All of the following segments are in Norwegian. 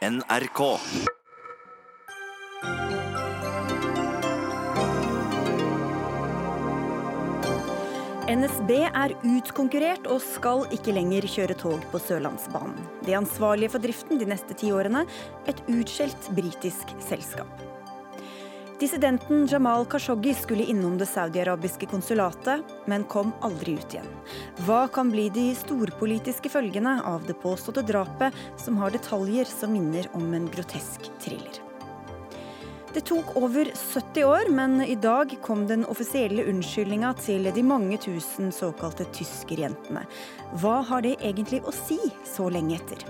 NRK. NSB er utkonkurrert og skal ikke lenger kjøre tog på Sørlandsbanen. De ansvarlige for driften de neste ti årene, et utskjelt britisk selskap. Dissidenten Jamal Khashoggi skulle innom det saudiarabiske konsulatet, men kom aldri ut igjen. Hva kan bli de storpolitiske følgene av det påståtte drapet, som har detaljer som minner om en grotesk thriller? Det tok over 70 år, men i dag kom den offisielle unnskyldninga til de mange tusen såkalte tyskerjentene. Hva har det egentlig å si så lenge etter?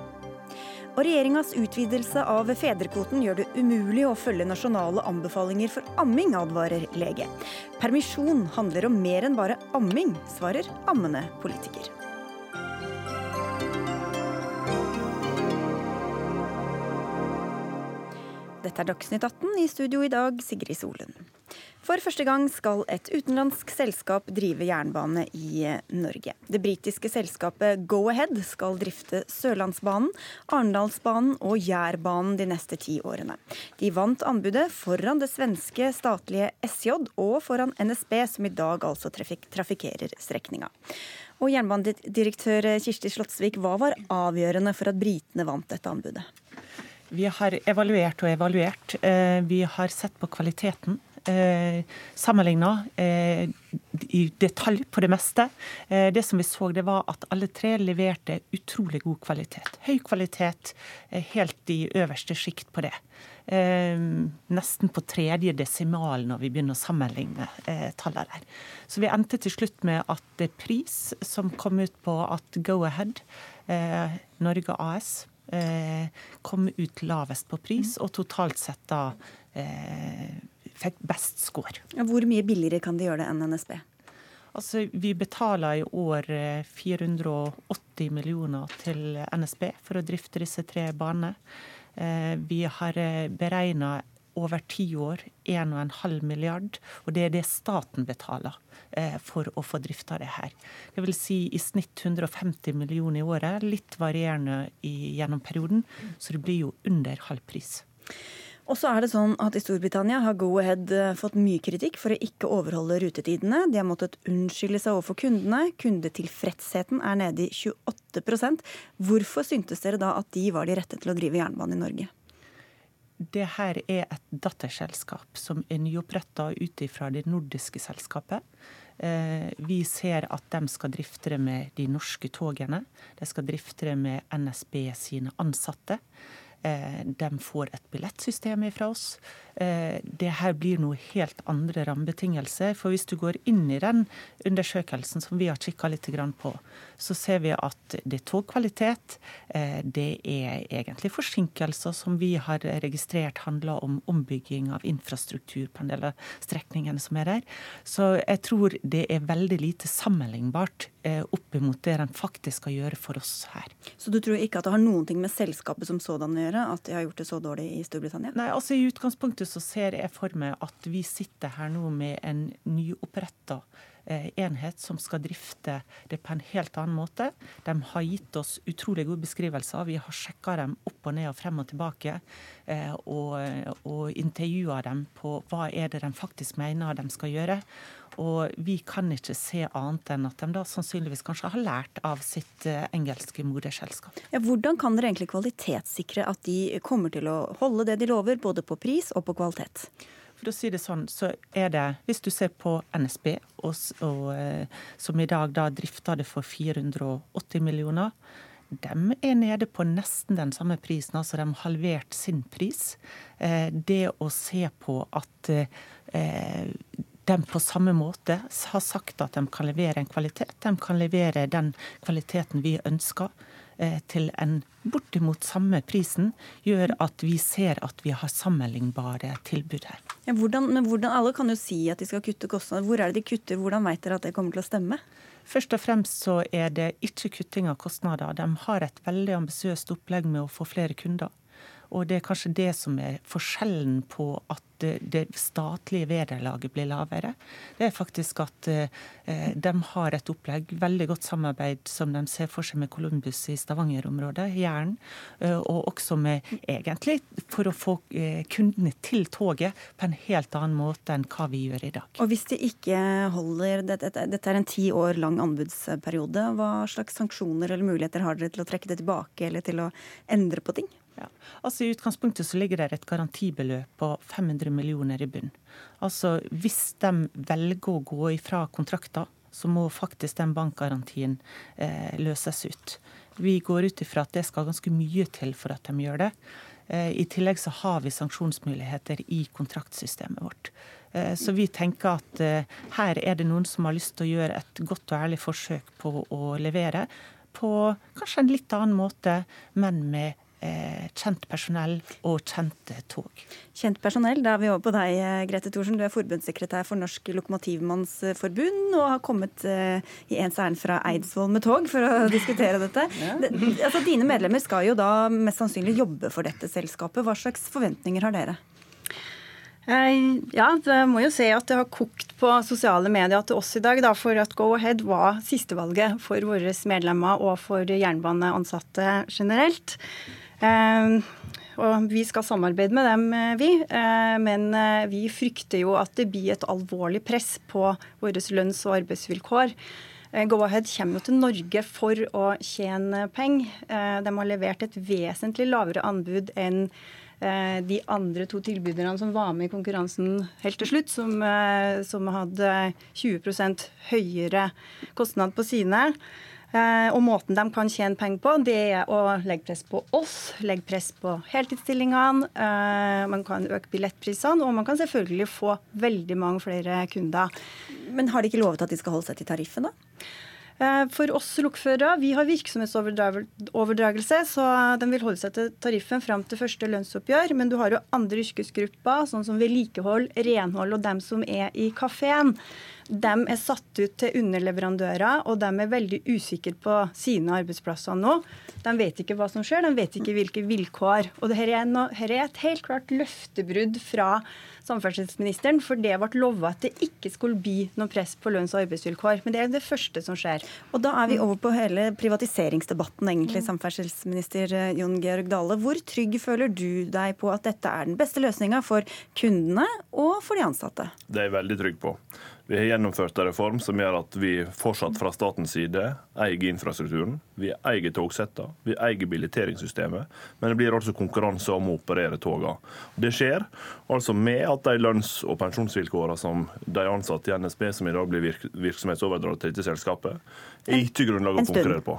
Og regjeringas utvidelse av fedrekvoten gjør det umulig å følge nasjonale anbefalinger for amming, advarer lege. Permisjon handler om mer enn bare amming, svarer ammende politiker. Dette er Dagsnytt 18, i studio i dag Sigrid Solund. For første gang skal et utenlandsk selskap drive jernbane i Norge. Det britiske selskapet Go-Ahead skal drifte Sørlandsbanen, Arendalsbanen og Jærbanen de neste ti årene. De vant anbudet foran det svenske statlige SJ og foran NSB, som i dag altså trafik trafikerer strekninga. Og Jernbanedirektør Kirsti Slottsvik, hva var avgjørende for at britene vant dette anbudet? Vi har evaluert og evaluert. Eh, vi har sett på kvaliteten. Eh, Sammenligna eh, i detalj på det meste. Eh, det som vi så, det var at alle tre leverte utrolig god kvalitet. Høy kvalitet, eh, helt i øverste sjikt på det. Nesten på tredje desimal når vi begynner å sammenligne tallene der. Så vi endte til slutt med at det pris som kom ut på at Go-Ahead, Norge AS, kom ut lavest på pris, og totalt sett da eh, fikk best score. Hvor mye billigere kan de gjøre det enn NSB? Altså, Vi betaler i år 480 eh, millioner til NSB for å drifte disse tre banene. Vi har beregna over ti år 1,5 milliard, og det er det staten betaler eh, for å få drifta det her. Det vil si i snitt 150 millioner i året, litt varierende i, gjennom perioden, så det blir jo under halv pris. Og så er det sånn at I Storbritannia har Go-Ahead eh, fått mye kritikk for å ikke overholde rutetidene. De har måttet unnskylde seg overfor kundene. Kundetilfredsheten er nede i 28% Hvorfor syntes dere da at de var de rette til å drive jernbane i Norge? det her er et datterselskap som er nyoppretta ut ifra det nordiske selskapet. Eh, vi ser at de skal drifte det med de norske togene. De skal drifte det med NSB sine ansatte. Eh, de får et billettsystem fra oss. Eh, det her blir noe helt andre rammebetingelser. For hvis du går inn i den undersøkelsen som vi har kikka litt på, så ser vi at det er togkvalitet. Eh, det er egentlig forsinkelser som vi har registrert handler om ombygging av infrastruktur på en del av strekningene som er der. Så jeg tror det er veldig lite sammenlignbart opp mot det den faktisk skal gjøre for oss her. Så du tror ikke at det har noen ting med selskapet som sådan å gjøre, at de har gjort det så dårlig i Storbritannia? Nei, altså i utgangspunktet så ser jeg for meg at vi sitter her nå med en nyoppretta eh, enhet som skal drifte det på en helt annen måte. De har gitt oss utrolig gode beskrivelser. Vi har sjekka dem opp og ned og frem og tilbake. Eh, og, og intervjua dem på hva er det de faktisk mener de skal gjøre. Og vi kan ikke se annet enn at de da sannsynligvis kanskje har lært av sitt eh, engelske moderselskap. Ja, hvordan kan dere egentlig kvalitetssikre at de kommer til å holde det de lover, både på pris og på kvalitet? For å si det sånn, så er det, Hvis du ser på NSB, og, og, eh, som i dag da drifter det for 480 millioner, de er nede på nesten den samme prisen, altså de har halvert sin pris. Eh, det å se på at de på samme måte har sagt at de kan levere en kvalitet. De kan levere den kvaliteten vi ønsker eh, til en bortimot samme prisen, gjør at vi ser at vi har sammenlignbare tilbud her. Ja, hvordan, men hvordan, Alle kan jo si at de skal kutte kostnader. Hvor er det de kutter? Hvordan vet dere at det kommer til å stemme? Først og fremst så er det ikke kutting av kostnader. De har et veldig ambisiøst opplegg med å få flere kunder. Og det er kanskje det som er forskjellen på at det statlige vederlaget blir lavere. Det er faktisk at eh, de har et opplegg, veldig godt samarbeid som de ser for seg med Columbus i Stavanger-området, Jæren. Eh, og også med egentlig for å få eh, kundene til toget på en helt annen måte enn hva vi gjør i dag. Og hvis det ikke holder, dette er en ti år lang anbudsperiode, hva slags sanksjoner eller muligheter har dere til å trekke det tilbake eller til å endre på ting? Ja. Altså I utgangspunktet så ligger det et garantibeløp på 500 millioner i bunn. Altså Hvis de velger å gå ifra kontrakter, så må faktisk den bankgarantien eh, løses ut. Vi går ut ifra at det skal ganske mye til for at de gjør det. Eh, I tillegg så har vi sanksjonsmuligheter i kontraktsystemet vårt. Eh, så vi tenker at eh, her er det noen som har lyst til å gjøre et godt og ærlig forsøk på å levere på kanskje en litt annen måte, men med kjent personell og kjente tog. Kjent personell, da er vi over på deg, eh, Grete Thorsen. Du er forbundssekretær for Norsk Lokomotivmannsforbund og har kommet i ens ærend fra Eidsvoll med tog for å diskutere dette. Ja. Altså, dine medlemmer skal jo da mest sannsynlig jobbe for dette selskapet. Hva slags forventninger har dere? Ja, det må jo se at det har kokt på sosiale medier til oss i dag da, for at Go-Ahead var sistevalget for våre medlemmer og for jernbaneansatte generelt. Ehm, og vi skal samarbeide med dem, eh, vi. Eh, men eh, vi frykter jo at det blir et alvorlig press på våre lønns- og arbeidsvilkår. Go-Ahead kommer jo til Norge for å tjene penger. De har levert et vesentlig lavere anbud enn de andre to tilbyderne som var med i konkurransen helt til slutt, som, som hadde 20% høyere kostnad på sine. Eh, og måten de kan tjene penger på, det er å legge press på oss, legge press på heltidsstillingene. Eh, man kan øke billettprisene, og man kan selvfølgelig få veldig mange flere kunder. Men har de ikke lovet at de skal holde seg til tariffen, da? Eh, for oss lokførere, vi har virksomhetsoverdragelse, så de vil holde seg til tariffen fram til første lønnsoppgjør. Men du har jo andre yrkesgrupper, sånn som vedlikehold, renhold og dem som er i kafeen. De er satt ut til underleverandører, og de er veldig usikre på sine arbeidsplasser nå. De vet ikke hva som skjer, de vet ikke hvilke vilkår. Og dette er, no, her er et helt klart løftebrudd fra samferdselsministeren, for det ble lova at det ikke skulle bli noe press på lønns- og arbeidsvilkår. Men det er det første som skjer. Og da er vi over på hele privatiseringsdebatten, egentlig, samferdselsminister eh, Jon Georg Dale. Hvor trygg føler du deg på at dette er den beste løsninga for kundene og for de ansatte? Det er jeg veldig trygg på. Vi har gjennomført en reform som gjør at vi fortsatt fra statens side eier infrastrukturen. Vi eier togsettene, vi eier billetteringssystemet, men det blir altså konkurranse om å operere togene. Det skjer altså med at de lønns- og pensjonsvilkårene som de ansatte i NSB, som i dag blir virk virksomhetsoverdratt til dette selskapet, er ikke grunnlag å konkurrere på.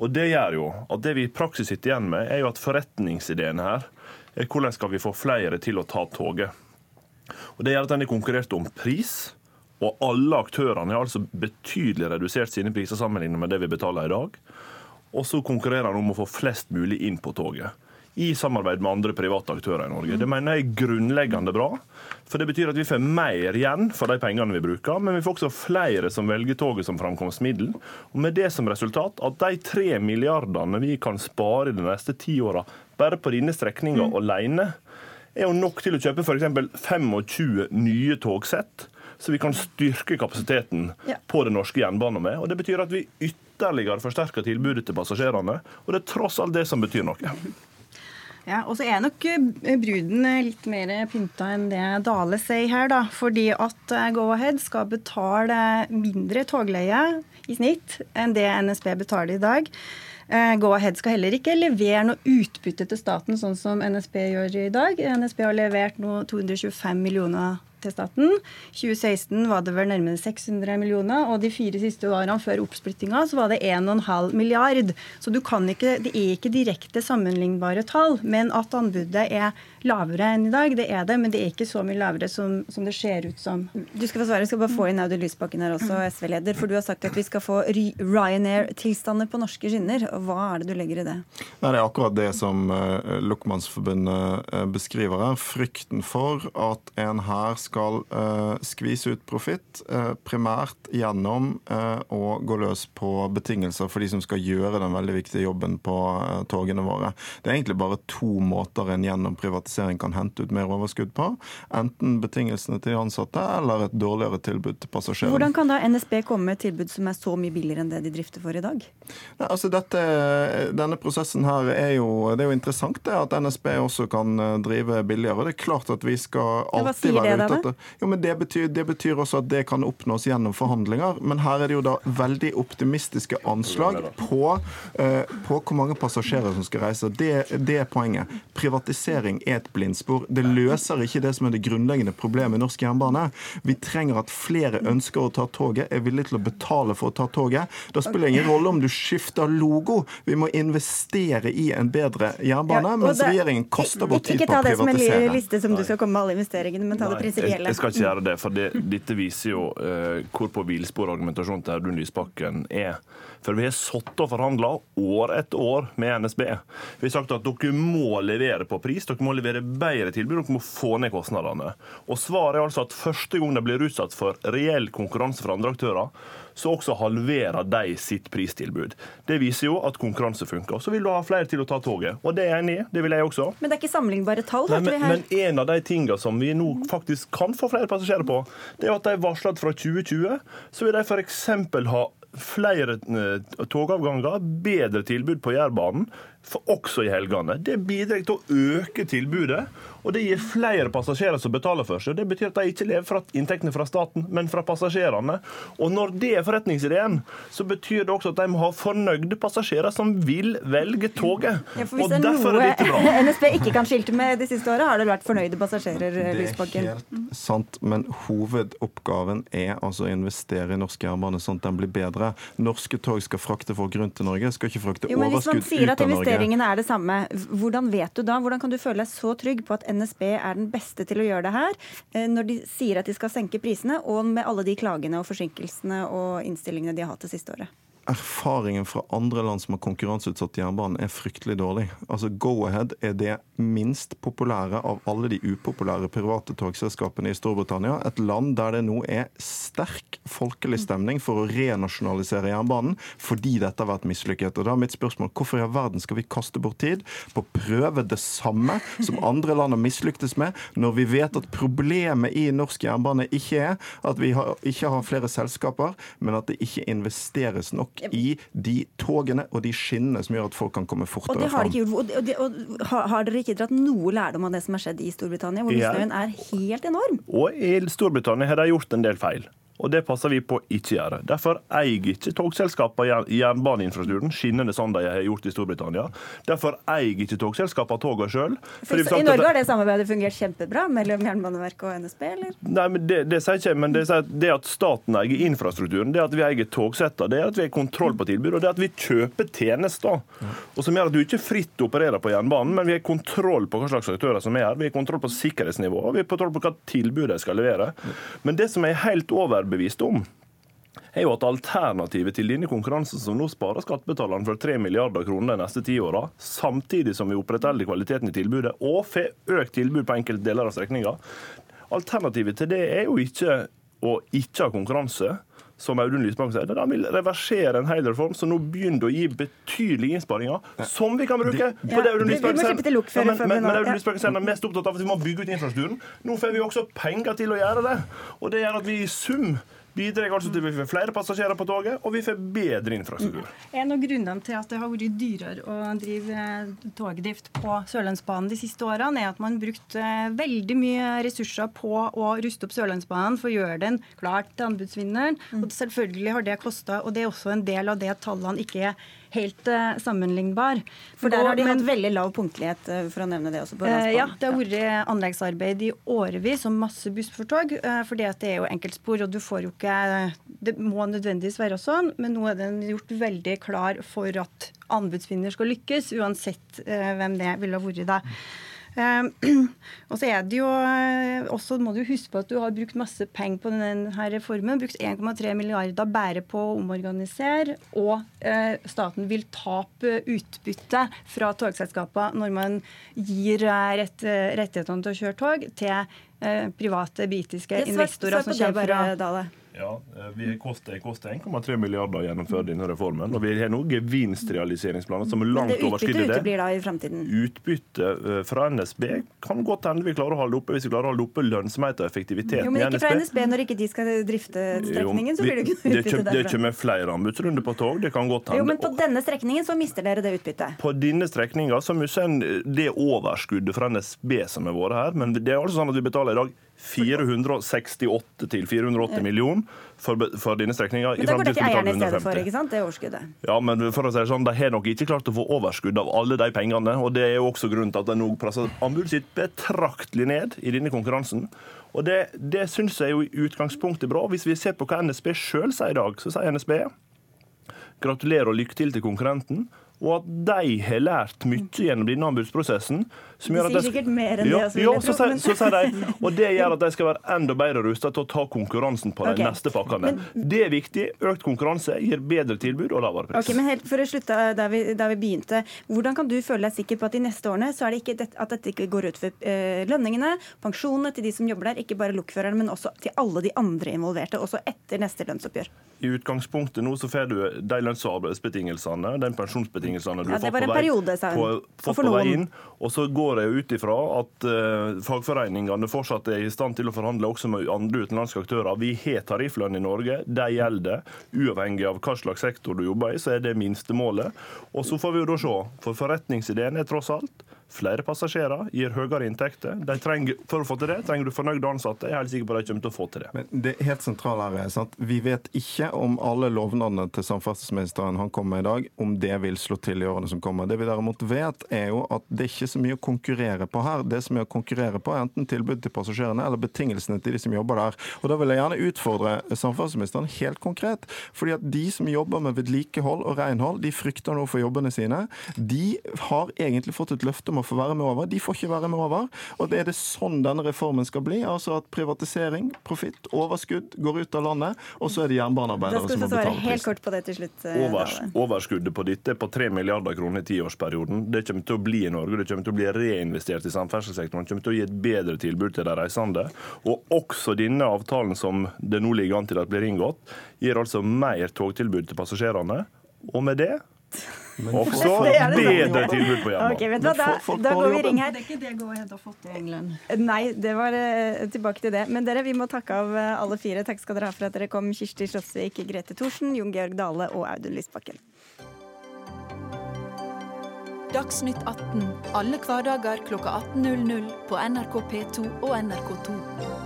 Og Det gjør jo at det vi i praksis sitter igjen med, er jo at forretningsideen her er hvordan skal vi få flere til å ta toget. Og Det gjør at en har konkurrert om pris og alle aktørene har altså betydelig redusert sine priser sammenlignet med det vi betaler i dag. Og så konkurrerer han om å få flest mulig inn på toget. I samarbeid med andre private aktører i Norge. Det mener jeg er grunnleggende bra. For det betyr at vi får mer igjen for de pengene vi bruker, men vi får også flere som velger toget som framkomstmiddel. Og med det som resultat at de tre milliardene vi kan spare de neste ti åra bare på denne strekninga mm. alene, er jo nok til å kjøpe f.eks. 25 nye togsett så vi kan styrke kapasiteten ja. på den norske jernbanen med. Og Det betyr at vi ytterligere forsterker tilbudet til passasjerene. Og det er tross alt det som betyr noe. Ja, og så er nok eh, bruden litt mer pynta enn det Dale sier her, da. Fordi at eh, Go-Ahead skal betale mindre togleie i snitt enn det NSB betaler i dag. Eh, Go-Ahead skal heller ikke levere noe utbytte til staten, sånn som NSB gjør i dag. NSB har levert noe 225 millioner til staten. 2016 var det vel nærmere 600 millioner, og de fire siste årene før oppsplittinga så var det 1,5 milliard. Så ikke, det er ikke direkte sammenlignbare tall. Men at anbudet er lavere enn i dag, det er det, men det er ikke så mye lavere som, som det ser ut som. Du skal få svare, jeg skal bare få inn Audun Lysbakken her også, SV-leder. For du har sagt at vi skal få Ryanair-tilstander på norske skinner. Hva er det du legger i det? Nei, det er akkurat det som Lokmannsforbundet uh, beskriver her. Frykten for at en her skal skal uh, skvise ut profitt, uh, primært gjennom uh, å gå løs på betingelser for de som skal gjøre den veldig viktige jobben på togene våre. Det er egentlig bare to måter en gjennom privatisering kan hente ut mer overskudd på. Enten betingelsene til de ansatte eller et dårligere tilbud til passasjerene. Hvordan kan da NSB komme med et tilbud som er så mye billigere enn det de drifter for i dag? Nei, altså dette, denne prosessen her er jo, det er jo interessant det at NSB også kan drive billigere. Det er klart at vi skal alltid være ute etter jo, men det betyr, det betyr, også at det kan oppnås gjennom forhandlinger. Men her er det jo da veldig optimistiske anslag på, uh, på hvor mange passasjerer som skal reise. Det, det, er poenget. Privatisering er et blindspor. Det løser ikke det som er det grunnleggende problemet i norsk jernbane. Vi trenger at flere ønsker å ta toget, er villige til å betale for å ta toget. Da spiller det ingen rolle om du skifter logo. Vi må investere i en bedre jernbane, mens regjeringen kaster bort tid på å privatisere. Ikke ta det som en liste som du skal komme med alle investeringene, men ta det prinsipielle. Jeg, jeg, skal ikke gjøre det, for det, dette viser jo uh, hvor på villspor argumentasjonen til Audun Lysbakken er. For vi har sittet og forhandla år etter år med NSB. Vi har sagt at dere må levere på pris, dere må levere bedre tilbud, dere må få ned kostnadene. Og svaret er altså at første gang de blir utsatt for reell konkurranse fra andre aktører, så også halverer de sitt pristilbud. Det viser jo at konkurranse funker. Så vil du ha flere til å ta toget. Og det er jeg enig i. Det vil jeg også. Men det er ikke sammenlignbare tall? Nei, men, men, en av de tingene som vi nå faktisk kan få flere passasjerer på, det er at de varsler at fra 2020 så vil de f.eks. ha flere eh, togavganger, bedre tilbud på Jærbanen, også i helgene. Det bidrar til å øke tilbudet, og det gir flere passasjerer som betaler for seg. Det betyr at de ikke lever fra inntektene fra staten, men fra passasjerene. Og når det er forretningsideen, så betyr det også at de må ha fornøyde passasjerer som vil velge toget. Ja, for og det er noe NSB ikke kan skilte med de siste året, har det vært fornøyde passasjerer, Lysbakken. Det er helt sant, men hovedoppgaven er altså å investere i norsk jernbane sånn at den blir bedre. Norske tog skal frakte folk rundt til Norge, skal ikke frakte jo, overskudd ut av Norge investeringene er det samme. Hvordan vet du da, hvordan kan du føle deg så trygg på at NSB er den beste til å gjøre det her, eh, når de sier at de skal senke prisene, og med alle de klagene og forsinkelsene og innstillingene de har hatt det siste året? Erfaringen fra andre land som har konkurranseutsatt jernbanen, er fryktelig dårlig. Altså Go-Ahead er det minst populære av alle de upopulære private togselskapene i Storbritannia. Et land der det nå er sterk folkelig stemning for å renasjonalisere jernbanen fordi dette har vært mislykket. Og da er mitt spørsmål hvorfor i all verden skal vi kaste bort tid på å prøve det samme som andre land har mislyktes med, når vi vet at problemet i norsk jernbane ikke er at vi har, ikke har flere selskaper, men at det ikke investeres nok nok i de togene og de skinnene som gjør at folk kan komme fortere fram. Og, og, og, har dere ikke dratt noe lærdom av det som har skjedd i Storbritannia, hvor misnøyen er helt enorm? Og i Storbritannia har de gjort en del feil og det passer vi på ikke gjøre. Derfor eier ikke togselskapene jernbaneinfrastrukturen skinnende sånn de har gjort i Storbritannia. Derfor eier ikke togselskapene togene sjøl. I Norge har det samarbeidet fungert kjempebra mellom Jernbaneverket og NSB, eller? Nei, men det, det sier ikke men det, sier det at staten eier infrastrukturen, det at vi eier togsetter, det er at vi har kontroll på tilbudet, og det at vi kjøper tjenester. Og som gjør at du ikke fritt opererer på jernbanen, men vi har kontroll på hva slags aktører som er her. Vi har kontroll på sikkerhetsnivået, vi har kontroll på hva tilbudet de skal levere. Men det som er helt over overbevist om, er jo at alternativet til denne konkurransen, som nå sparer skattebetalerne for 3 milliarder kroner de neste ti åra, samtidig som vi opprettholder kvaliteten i tilbudet og får økt tilbud på enkelte deler av strekninga, alternativet til det er jo ikke å ikke ha konkurranse som Audun Lysbakken sier, de vil reversere en hel reform som nå begynner å gi betydelige innsparinger, som vi kan bruke på det Audun Lysbakken sier. men, men, men Audun Lysbakken sier er mest opptatt av at vi må bygge ut infrastrukturen. Nå får vi også penger til å gjøre det. Og det gjør at vi i sum bidrar altså til at vi får flere passasjerer på toget, og vi får bedre infrastruktur. En av grunnene til at det har vært dyrere å drive eh, togdrift på Sørlandsbanen de siste årene, er at man brukte eh, veldig mye ressurser på å ruste opp Sørlandsbanen for å gjøre den klar til anbudsvinneren. Og selvfølgelig har det kosta, og det er også en del av det at tallene ikke er helt uh, sammenlignbar. For der har de hatt veldig lav punktlighet, uh, for å nevne det også. på uh, Ja, det har vært anleggsarbeid i årevis og masse buss for tog, fordi at det er jo enkeltspor, og du får jo ikke Det må nødvendigvis være sånn, men nå er den gjort veldig klar for at anbudsvinner skal lykkes, uansett hvem det ville ha vært da. Ehm, og så er det jo eh, også må du huske på at du har brukt masse penger på denne reformen. Brukt 1,3 milliarder bare på å omorganisere. Og eh, staten vil tape utbytte fra togselskapene når man gir eh, rett, rettighetene til å kjøre tog til private britiske investorer som kommer fra ja, eh, vi koster, koster 1,3 milliarder å gjennomføre denne reformen. Og vi har noen gevinstrealiseringsplaner som er langt overskrider det. Utbytte i fremtiden? Utbytte eh, fra NSB kan godt hende vi klarer å holde oppe hvis vi klarer å holde oppe lønnsomhet og NSB... jo, men ikke fra NSB når ikke de skal drifte strekningen, så blir det ikke noe utbytte derfra. Det kommer flere anbudsrunder på tog, det kan godt hende. Jo, men på denne strekningen så mister dere det utbyttet? På denne strekninga så mister en det overskuddet fra NSB som har vært her, men det er altså sånn at vi betaler i dag 468 til 480 millioner for, for denne strekninga. Men da går det til eierne i stedet for, ikke sant? Det er overskuddet. Ja, men for å si det sånn, de har nok ikke klart å få overskudd av alle de pengene. og Det er jo også grunnen til at de nå presser anbudet sitt betraktelig ned i denne konkurransen. Og Det, det syns jeg jo i utgangspunktet er bra. Hvis vi ser på hva NSB sjøl sier i dag, så sier NSB gratulerer og lykke til til konkurrenten og at de har lært mye gjennom denne anbudsprosessen. Som de sier sikkert mer enn ja, det. Ja, så, sier, så sier de, og det gjør at de skal være enda bedre rusta til å ta konkurransen på de okay. neste pakkene. Men, det er viktig. Økt konkurranse gir bedre tilbud og lavere pris. Okay, men helt For å slutte der vi, der vi, begynte. Hvordan kan du føle deg sikker på at de neste årene så er det ikke det, at dette ikke går ut for uh, lønningene, pensjonene til de som jobber der, ikke bare lokførerne, men også til alle de andre involverte, også etter neste lønnsoppgjør? I utgangspunktet nå så får du de lønns- og arbeidsbetingelsene, den pensjonsbetingelsene du ja, fått på, periode, vei, på, fått på vei inn. Og så går jeg ut ifra at uh, fagforeningene fortsatt er i stand til å forhandle også med andre utenlandske aktører. Vi har tarifflønn i Norge, de gjelder. Uavhengig av hva slags sektor du jobber i, så er det minstemålet. Og så får vi jo da se. For forretningsideen er tross alt flere passasjerer gir høyere inntekter. Trenger, for å få til det trenger du fornøyde ansatte. Jeg er helt sikker på at de kommer til å få til det. Men det helt sentrale her er sant? Vi vet ikke om alle lovnadene til samferdselsministeren han kom med i dag, om det vil slå til i årene som kommer. Det vi derimot vet, er jo at det er ikke så mye å konkurrere på her. Det som er å konkurrere på, er enten tilbud til passasjerene eller betingelsene til de som jobber der. Og Da vil jeg gjerne utfordre samferdselsministeren helt konkret. fordi at de som jobber med vedlikehold og renhold, de frykter nå for jobbene sine. De har egentlig fått et løfte om å få være med over. De får ikke være med over. Og det er det sånn denne reformen skal bli. Altså at privatisering, profitt, overskudd går ut av landet, og så er det jernbanearbeidere som må betale prisen. Helt kort på det til slutt. Eh, Overs, overskuddet på dette er på 3 milliarder kroner i tiårsperioden. Det kommer til å bli i Norge. Det kommer til å bli reinvestert i samferdselssektoren. Det kommer til å gi et bedre tilbud til de reisende. Og også denne avtalen som det nå ligger an til at blir inngått, gir altså mer togtilbud til passasjerene. Og med det også bedre tilbud på jernbanen. Okay, vet du hva, da, da går vi ring her. Det er ikke det Go-Ahead har fått i England. Nei, det var uh, tilbake til det. Men dere, vi må takke av uh, alle fire. Takk skal dere ha for at dere kom. Kirsti Slottsvik, Grete Thorsen, Jon Georg Dale og Audun Lysbakken. Dagsnytt 18 alle hverdager klokka 18.00 på NRK P2 og NRK2.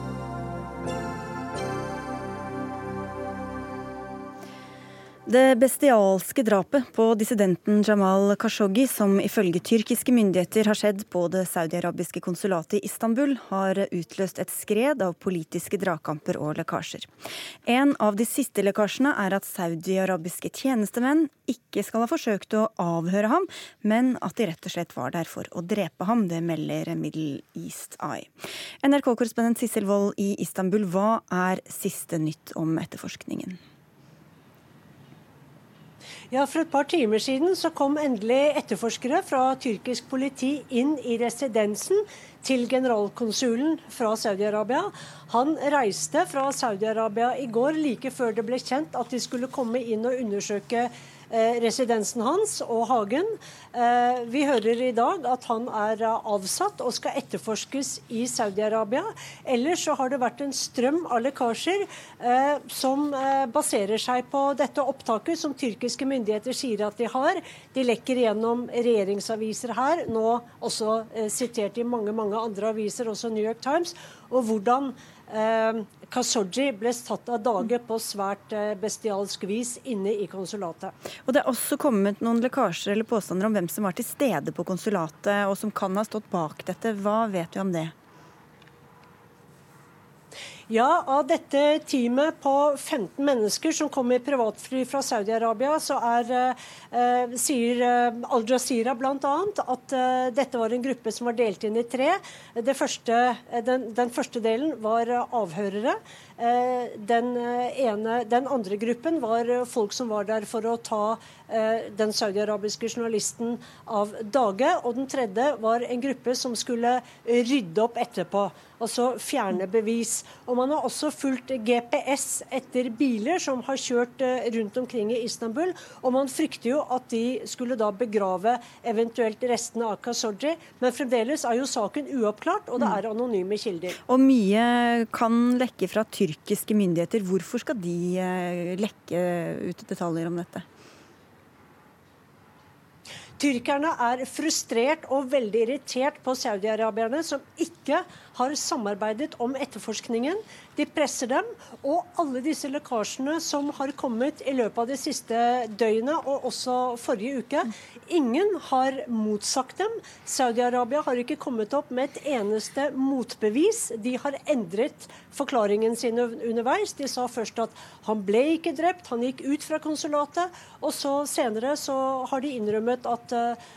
Det bestialske drapet på dissidenten Jamal Khashoggi, som ifølge tyrkiske myndigheter har skjedd på det saudiarabiske konsulatet i Istanbul, har utløst et skred av politiske dragkamper og lekkasjer. En av de siste lekkasjene er at saudiarabiske tjenestemenn ikke skal ha forsøkt å avhøre ham, men at de rett og slett var der for å drepe ham. Det melder Middle East Eye. NRK-korrespondent Sissel Wold i Istanbul, hva er siste nytt om etterforskningen? Ja, For et par timer siden så kom endelig etterforskere fra tyrkisk politi inn i residensen til generalkonsulen fra Saudi-Arabia. Han reiste fra Saudi-Arabia i går, like før det ble kjent at de skulle komme inn og undersøke residensen hans og hagen. Eh, vi hører i dag at han er eh, avsatt og skal etterforskes i Saudi-Arabia. Ellers så har det vært en strøm av lekkasjer som baserer seg på dette opptaket som tyrkiske myndigheter sier at de har. De lekker gjennom regjeringsaviser her, nå også sitert i mange, mange andre aviser, også New York Times. og hvordan eh, Khashoggi ble tatt av dage på svært eh, bestialsk vis inne i konsulatet. Og Det er også kommet noen lekkasjer eller påstander om hvem som var til stede på konsulatet, og som kan ha stått bak dette. Hva vet du om det? Ja, av dette teamet på 15 mennesker som kom i privatfly fra Saudi-Arabia, så er, eh, sier eh, Al Jazeera bl.a. at eh, dette var en gruppe som var delt inn i tre. Første, eh, den, den, første delen var avhørere. Eh, den, ene, den andre gruppen var folk som var der for å ta den saudiarabiske journalisten av dage. Og den tredje var en gruppe som skulle rydde opp etterpå altså fjerne bevis. Og Man har også fulgt GPS etter biler som har kjørt eh, rundt omkring i Istanbul. Og man frykter jo at de skulle da begrave eventuelt restene av Khashoggi. Men fremdeles er jo saken uoppklart, og det er anonyme kilder. Og mye kan lekke fra tyrkiske myndigheter. Hvorfor skal de eh, lekke ut detaljer om dette? Tyrkerne er frustrert og veldig irritert på saudiarabierne, som ikke har samarbeidet om etterforskningen. De presser dem. Og alle disse lekkasjene som har kommet i løpet av det siste døgnet, og også forrige uke, ingen har motsagt dem. Saudi-Arabia har ikke kommet opp med et eneste motbevis. De har endret forklaringen sin underveis. De sa først at han ble ikke drept, han gikk ut fra konsulatet. Og så senere så har de innrømmet at uh,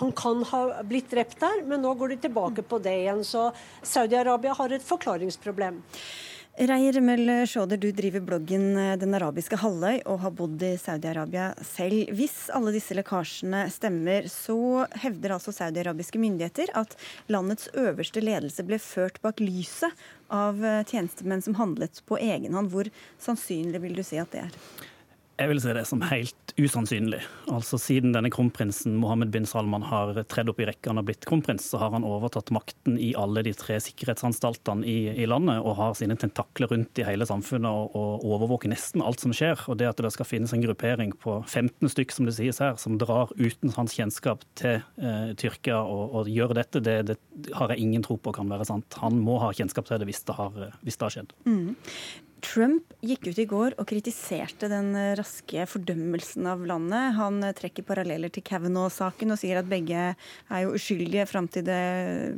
han kan ha blitt drept der, men nå går de tilbake på det igjen. Så Saudi-Arabia har et forklaringsproblem. Reier Mel Sjåder, du driver bloggen eh, Den arabiske halvøy og har bodd i Saudi-Arabia selv. Hvis alle disse lekkasjene stemmer, så hevder altså saudiarabiske myndigheter at landets øverste ledelse ble ført bak lyset av eh, tjenestemenn som handlet på egen hånd. Hvor sannsynlig vil du si at det er? Jeg vil se det som helt usannsynlig. Altså Siden denne kronprinsen Mohammed bin Salman har tredd opp i rekkene og blitt kronprins, så har han overtatt makten i alle de tre sikkerhetsanstaltene i, i landet og har sine tentakler rundt i hele samfunnet og, og, overvåker nesten alt som skjer. Og det at det skal finnes en gruppering på 15 stykk, som det sies her, som drar uten hans kjennskap til eh, Tyrkia og, og, gjør dette, det, det, har jeg ingen tro på kan være sant. Han må ha kjennskap til det hvis det har, hvis det har skjedd. Mm. Trump gikk ut i går og kritiserte den raske fordømmelsen av landet. Han trekker paralleller til Kavanaugh-saken og sier at begge er jo uskyldige fram til det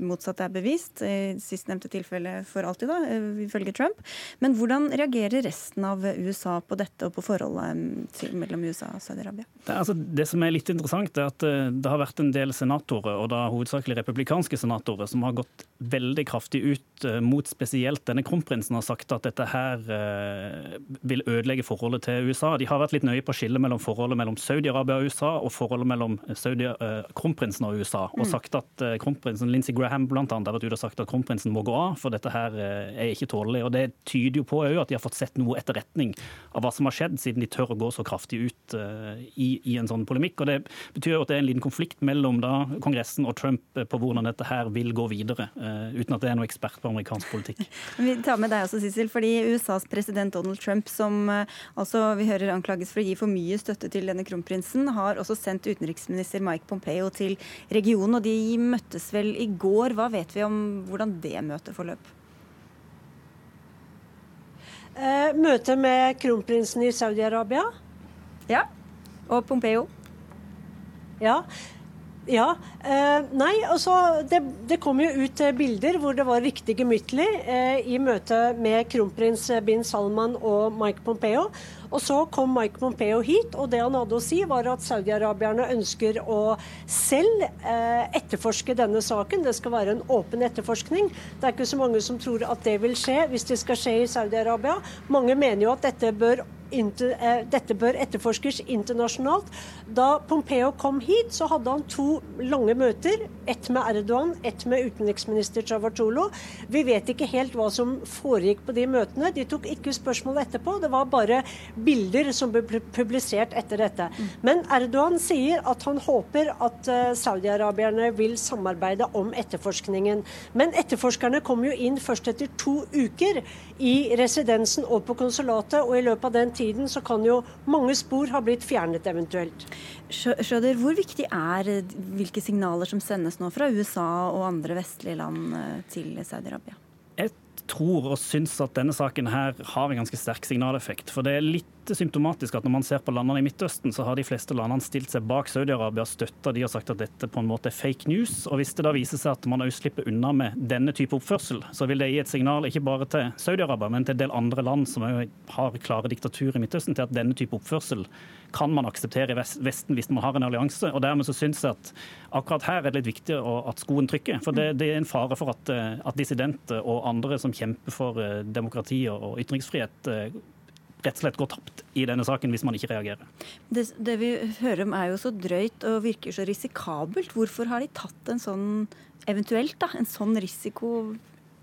motsatte er bevist. I sistnevnte tilfelle for alltid, da, ifølge Trump. Men hvordan reagerer resten av USA på dette og på forholdet mellom USA og Saudi-Arabia? Det, altså, det, som er litt interessant, er at eh, det har vært en del senatorer, og da hovedsakelig republikanske senatorer, som har gått veldig kraftig ut eh, mot spesielt denne kronprinsen, og sagt at dette her Eh, vil ødelegge forholdet til USA. De har vært litt nøye på å skille mellom forholdet mellom Saudi-Arabia og USA og forholdet mellom Saudi uh, kronprinsen og USA. Og mm. sagt at uh, kronprinsen Lindsey Graham blant annet, har vært ute og sagt at kronprinsen må gå av, for dette her er ikke tålelig. Og Det tyder jo på at de har fått sett noe etterretning av hva som har skjedd, siden de tør å gå så kraftig ut i, i, en sånn polemikk. Og Det betyr jo at det er en liten konflikt mellom da Kongressen og Trump på hvordan dette her vil gå videre, uten at det er noen ekspert på amerikansk politikk. Vi tar med deg også, Sissel, fordi USAs president Donald Trump, som eh, altså vi hører anklages for å gi for mye støtte til denne kronprinsen, har også sendt utenriksminister Mike Pompeo til regionen. Og de møttes vel i går. Hva vet vi om hvordan det møtet forløp? Eh, møte med kronprinsen i Saudi-Arabia. Ja. Og Pompeo. Ja. Ja. Eh, nei, altså det, det, kom jo ut eh, bilder hvor det var riktig gemyttlig eh, i møte med kronprins bin Salman og Mike Pompeo. Og så kom Mike Pompeo hit, og det han hadde å si, var at saudi-arabierne ønsker å selv eh, etterforske denne saken. Det skal være en åpen etterforskning. Det er ikke så mange som tror at det vil skje hvis det skal skje i Saudi-Arabia. Mange mener jo at dette bør Eh, dette bør etterforskes internasjonalt. Da Pompeo kom hit, så hadde han to lange møter. Ett med Erdogan, ett med utenriksminister Chavartolo. Vi vet ikke helt hva som foregikk på de møtene. De tok ikke spørsmål etterpå. Det var bare bilder som ble publisert etter dette. Men Erdogan sier at han håper at eh, saudi-arabierne vil samarbeide om etterforskningen. Men etterforskerne kom jo inn først etter to uker i residensen og på konsulatet, og i løpet av den tiden så kan jo mange spor ha blitt fjernet eventuelt. Schøder, hvor viktig er hvilke signaler som sendes nå fra USA og andre vestlige land eh, til Saudi-Arabia? Jeg tror og syns at denne saken her har en ganske sterk signaleffekt. For det er litt litt symptomatisk at når man ser på landene i Midtøsten, så har de fleste landene stilt seg bak Saudi-Arabia, støtta de og sagt at dette på en måte er fake news. Og hvis det da viser seg at man òg slipper unna med denne type oppførsel, så vil det gi et signal ikke bare til Saudi-Arabia, men til en del andre land som har klare diktatur i Midtøsten, til at denne type oppførsel kan man akseptere i Vesten hvis man har en allianse. og Dermed så syns jeg at akkurat her er det litt viktig at skoen trykker. For det, det er en fare for at, eh, at, dissidenter og andre som kjemper for eh, demokrati og ytringsfrihet, eh, rett og slett går tapt i denne saken hvis man ikke reagerer. Det, det vi hører om er jo så drøyt og virker så risikabelt. Hvorfor har de tatt en sånn eventuelt da, en sånn risiko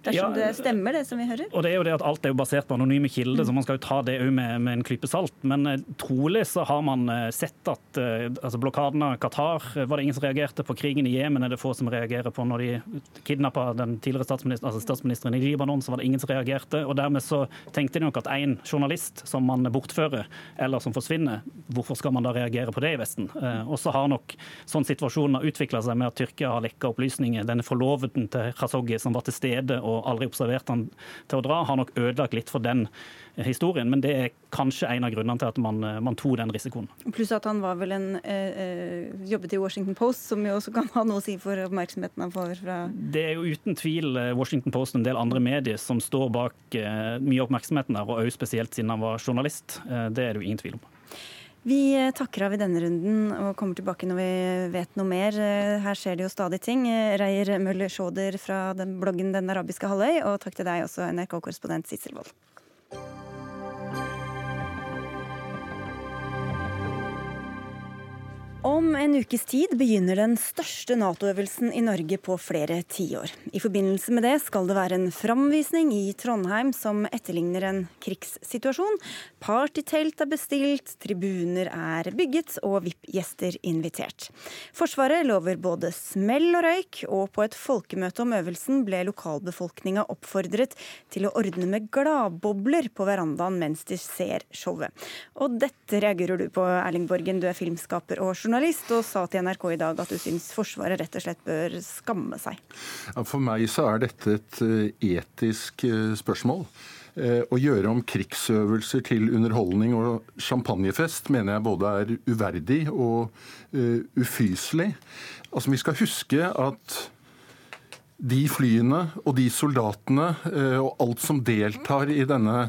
Dersom ja, det stemmer, det som vi hører? Og det er jo det at Alt er jo basert på anonyme kilder, mm. så man skal jo ta det med, med, en klype salt. Men uh, trolig så har man uh, sett at altså blokaden av Qatar var det ingen som reagerte på. Krigen i Jemen er det få som reagerer på. Når de kidnappa den tidligere statsminister, altså statsministeren i Libanon, så var det ingen som reagerte. Og dermed så tenkte de nok at én journalist som man bortfører, eller som forsvinner, hvorfor skal man da reagere på det i Vesten? og så har nok sånn situasjonen utvikla seg med at Tyrkia har lekka opplysninger. Denne forloveden til Khashoggi som var til stede. og og aldri observert han til å dra, har nok ødelagt litt for den historien. Men det er kanskje en av grunnene til at man, man tok den risikoen. Pluss at han var vel en eh, eh, jobbet i Washington Post, som jo også kan ha noe å si for oppmerksomheten han får fra Det er jo uten tvil eh, Washington Post og en del andre medier som står bak eh, mye oppmerksomheten der, og også spesielt siden han var journalist. Eh, det er det jo ingen tvil om. Vi eh, takker av i denne runden og kommer tilbake når vi vet noe mer. Eh, her skjer det jo stadig ting. Eh, Reier Møller Sjåder fra den bloggen Den arabiske halvøy, og takk til deg også, NRK-korrespondent Sissel Wold. Om en ukes tid begynner den største Nato-øvelsen i Norge på flere tiår. I forbindelse med det skal det være en framvisning i Trondheim som etterligner en krigssituasjon. Partytelt er bestilt, tribuner er bygget og VIP-gjester invitert. Forsvaret lover både smell og røyk, og på et folkemøte om øvelsen ble lokalbefolkninga oppfordret til å ordne med gladbobler på verandaen mens de ser showet. Og dette reagerer du på, Erling Borgen, du er filmskaper og journalist journalist og sa til NRK i dag at du syns Forsvaret rett og slett bør skamme seg. For meg så er dette et eh, etisk eh, spørsmål. Eh, å gjøre om krigsøvelser til underholdning og champagnefest mener jeg både er uverdig og ufyselig. Altså, Vi skal huske at de flyene og de soldatene og alt som deltar i denne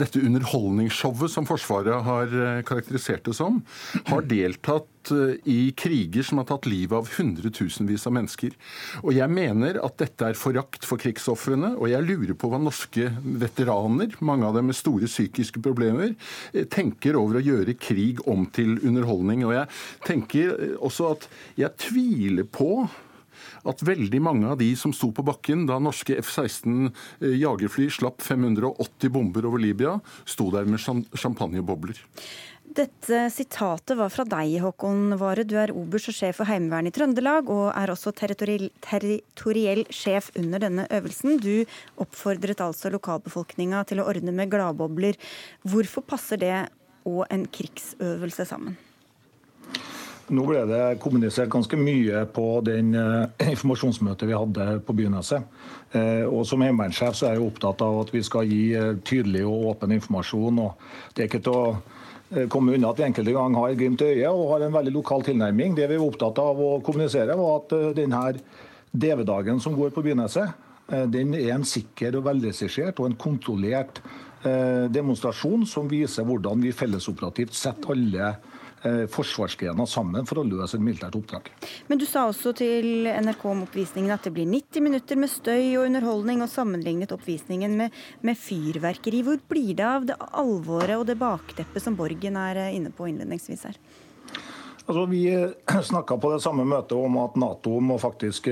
dette underholdningsshowet som Forsvaret har eh, karakterisert det som, har deltatt eh, i kriger som har tatt livet av hundretusenvis av mennesker. Og Jeg mener at dette er forakt for krigsofrene, og jeg lurer på hva norske veteraner, mange av dem med store psykiske problemer, eh, tenker over å gjøre krig om til underholdning. Og jeg tenker også at jeg tviler på at veldig mange av de som sto på bakken da norske F-16 eh, jagerfly slapp 580 bomber over Libya, sto der med champagnebobler. Dette sitatet var fra deg, Håkon Vare. Du er oberst og sjef for Heimevernet i Trøndelag, og er også territoriell, sjef under denne øvelsen. Du oppfordret altså lokalbefolkninga til å ordne med gladbobler. Hvorfor passer det og en krigsøvelse sammen? Nå ble det kommunisert ganske mye på den uh, informasjonsmøtet vi hadde på Byneset. Uh, og Som heimevernssjef er jeg opptatt av at vi skal gi uh, tydelig og åpen informasjon. og Det er ikke til å komme unna at vi enkelte ganger har et glimt i øyet og har en veldig lokal tilnærming. Det vi er opptatt av å kommunisere, var at denne DV-dagen som går på Byneset, den er en sikker og velregissert og en kontrollert demonstrasjon som viser hvordan vi fellesoperativt setter alle Eh, forsvarsgrener sammen for å løse et militært oppdrag. Men du sa også til NRK om oppvisningen at det blir 90 minutter med støy og underholdning, og sammenlignet oppvisningen med, med fyrverkeri. Hvor blir det av det alvoret og det bakteppet som Borgen er eh, inne på innledningsvis her? Altså, vi eh, snakka på det samme møtet om at Nato må faktisk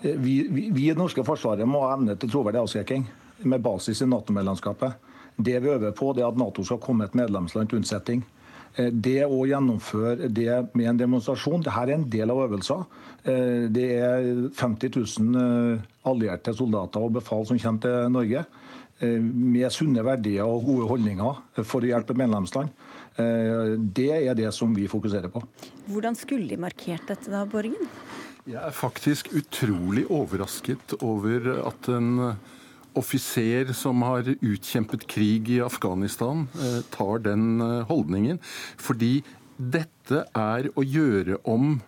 vi i det norske forsvaret må ha evne til troverdig avskrekking med basis i Nato-medlemskapet. Det vi øver på, det er at Nato skal komme et medlemsland til unnsetning. Eh, det å gjennomføre det med en demonstrasjon, det her er en del av øvelser. Eh, det er 50 000 eh, allierte soldater og befal som kommer til Norge med sunne verdier og gode holdninger for å hjelpe medlemsland. Det er det som vi fokuserer på. Hvordan skulle de markert dette da, Borgen? Jeg er faktisk utrolig overrasket over at en offiser som har utkjempet krig i Afghanistan, tar den holdningen. Fordi dette er å gjøre om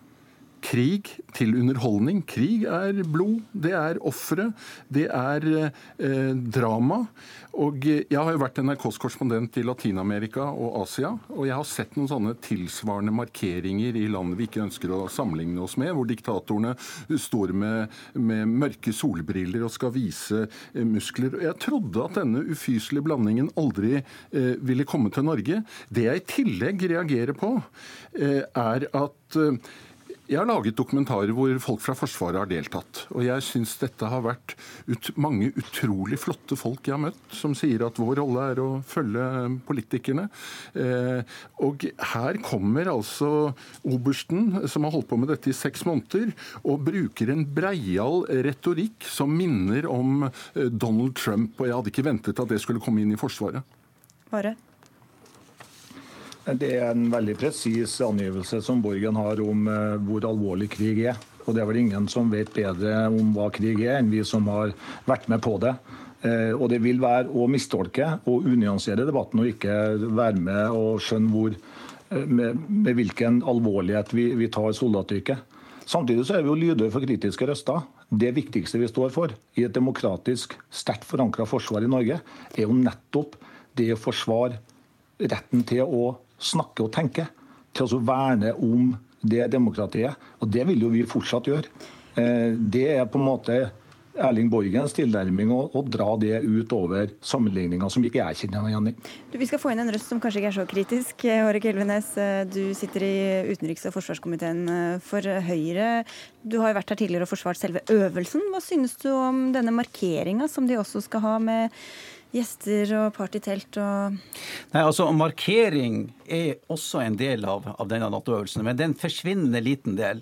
krig til underholdning. Krig er blod, det er ofre, det er eh, drama. Og Jeg har jo vært NRKs korrespondent i Latin-Amerika og Asia, og jeg har sett noen sånne tilsvarende markeringer i land vi ikke ønsker å sammenligne oss med, hvor diktatorene står med, med mørke solbriller og skal vise eh, muskler. Jeg trodde at denne ufyselige blandingen aldri eh, ville komme til Norge. Det jeg i tillegg reagerer på, eh, er at eh, jeg har laget dokumentarer hvor folk fra Forsvaret har deltatt. Og jeg syns dette har vært ut, mange utrolig flotte folk jeg har møtt, som sier at vår rolle er å følge politikerne. Eh, og her kommer altså obersten, som har holdt på med dette i seks måneder, og bruker en breial retorikk som minner om eh, Donald Trump. Og jeg hadde ikke ventet at det skulle komme inn i Forsvaret. Bare. Det er en veldig presis angivelse som Borgen har om eh, hvor alvorlig krig er. Og det er vel ingen som vet bedre om hva krig er, enn vi som har vært med på det. Eh, og det vil være å mistolke og unyansere debatten og ikke være med og skjønne hvor, eh, med, med hvilken alvorlighet vi, vi tar soldatyrket. Samtidig så er vi jo lydhøre for kritiske røster. Det viktigste vi står for i et demokratisk, sterkt forankra forsvar i Norge, er jo nettopp det å forsvare retten til å snakke og tenke, til å verne om det demokratiet. Og det vil jo vi fortsatt gjøre. Eh, det er på en måte Erling Borgens tilnærming å, dra det ut over sammenligninger som ikke jeg kjenner igjen i. Vi skal få inn en røst som kanskje ikke er så kritisk. Hårek Elvenes, eh, du sitter i utenriks- og forsvarskomiteen eh, for Høyre. Du har jo vært her tidligere og forsvart selve øvelsen. Hva synes du om denne markeringa som de også skal ha med gjester og partytelt og Nei, altså Markering er også en del av, av denne Nato-øvelsen, men det er en forsvinnende liten del.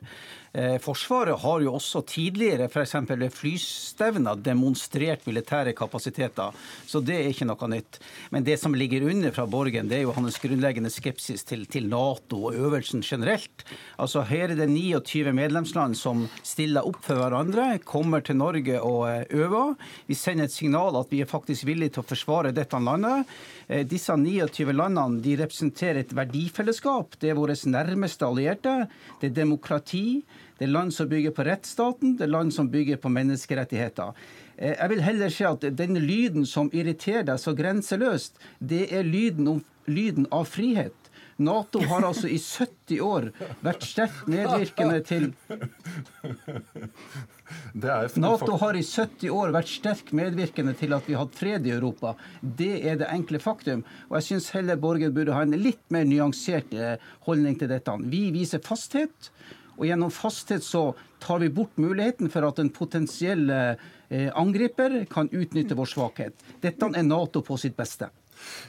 Eh, Forsvaret har jo også tidligere f.eks. ved flystevner demonstrert militære kapasiteter, så det er ikke noe nytt. Men det som ligger under fra Borgen, det er jo hans grunnleggende skepsis til, til Nato og øvelsen generelt. Altså Her er det 29 medlemsland som stiller opp for hverandre, kommer til Norge og eh, øver. Vi sender et signal at vi er faktisk villige til å forsvare dette landet. Eh, disse 29 landene de representerer et verdifellesskap. Det er våre nærmeste allierte. Det er demokrati. Det er land som bygger på rettsstaten, det er land som bygger på menneskerettigheter. Eh, jeg vil heller si at den lyden som irriterer deg så grenseløst, det er lyden, om, lyden av frihet. Nato har altså i 70 år vært sterkt medvirkende til Nato har i 70 år vært sterkt medvirkende til at vi har hatt fred i Europa. Det er det enkle faktum. Og jeg syns heller Borgen burde ha en litt mer nyansert eh, holdning til dette. Vi viser fasthet. Og gjennom fasthet så tar vi bort muligheten for at en potensiell eh, angriper kan utnytte vår svakhet. Dette er Nato på sitt beste.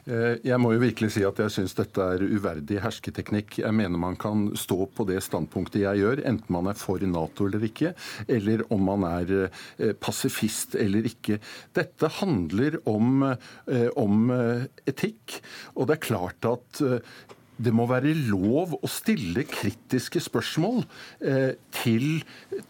Eh, jeg må jo virkelig si at jeg syns dette er uverdig hersketeknikk. Jeg mener man kan stå på det standpunktet jeg gjør, enten man er for Nato eller ikke, eller om man er eh, pasifist eller ikke. Dette handler om, om etikk, og det er klart at det må være lov å stille kritiske spørsmål eh, til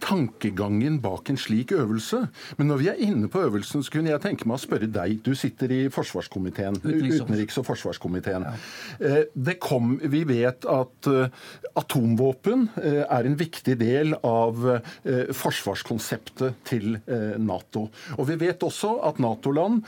tankegangen bak en slik øvelse. Men når vi er inne på øvelsen, så kunne jeg tenke meg å spørre deg. Du sitter i forsvarskomiteen, utenriks- og forsvarskomiteen. Ja. Eh, kom, vi vet at eh, atomvåpen uh, er en viktig del av uh, forsvarskonseptet til Nato. Og vi vet også at Nato-land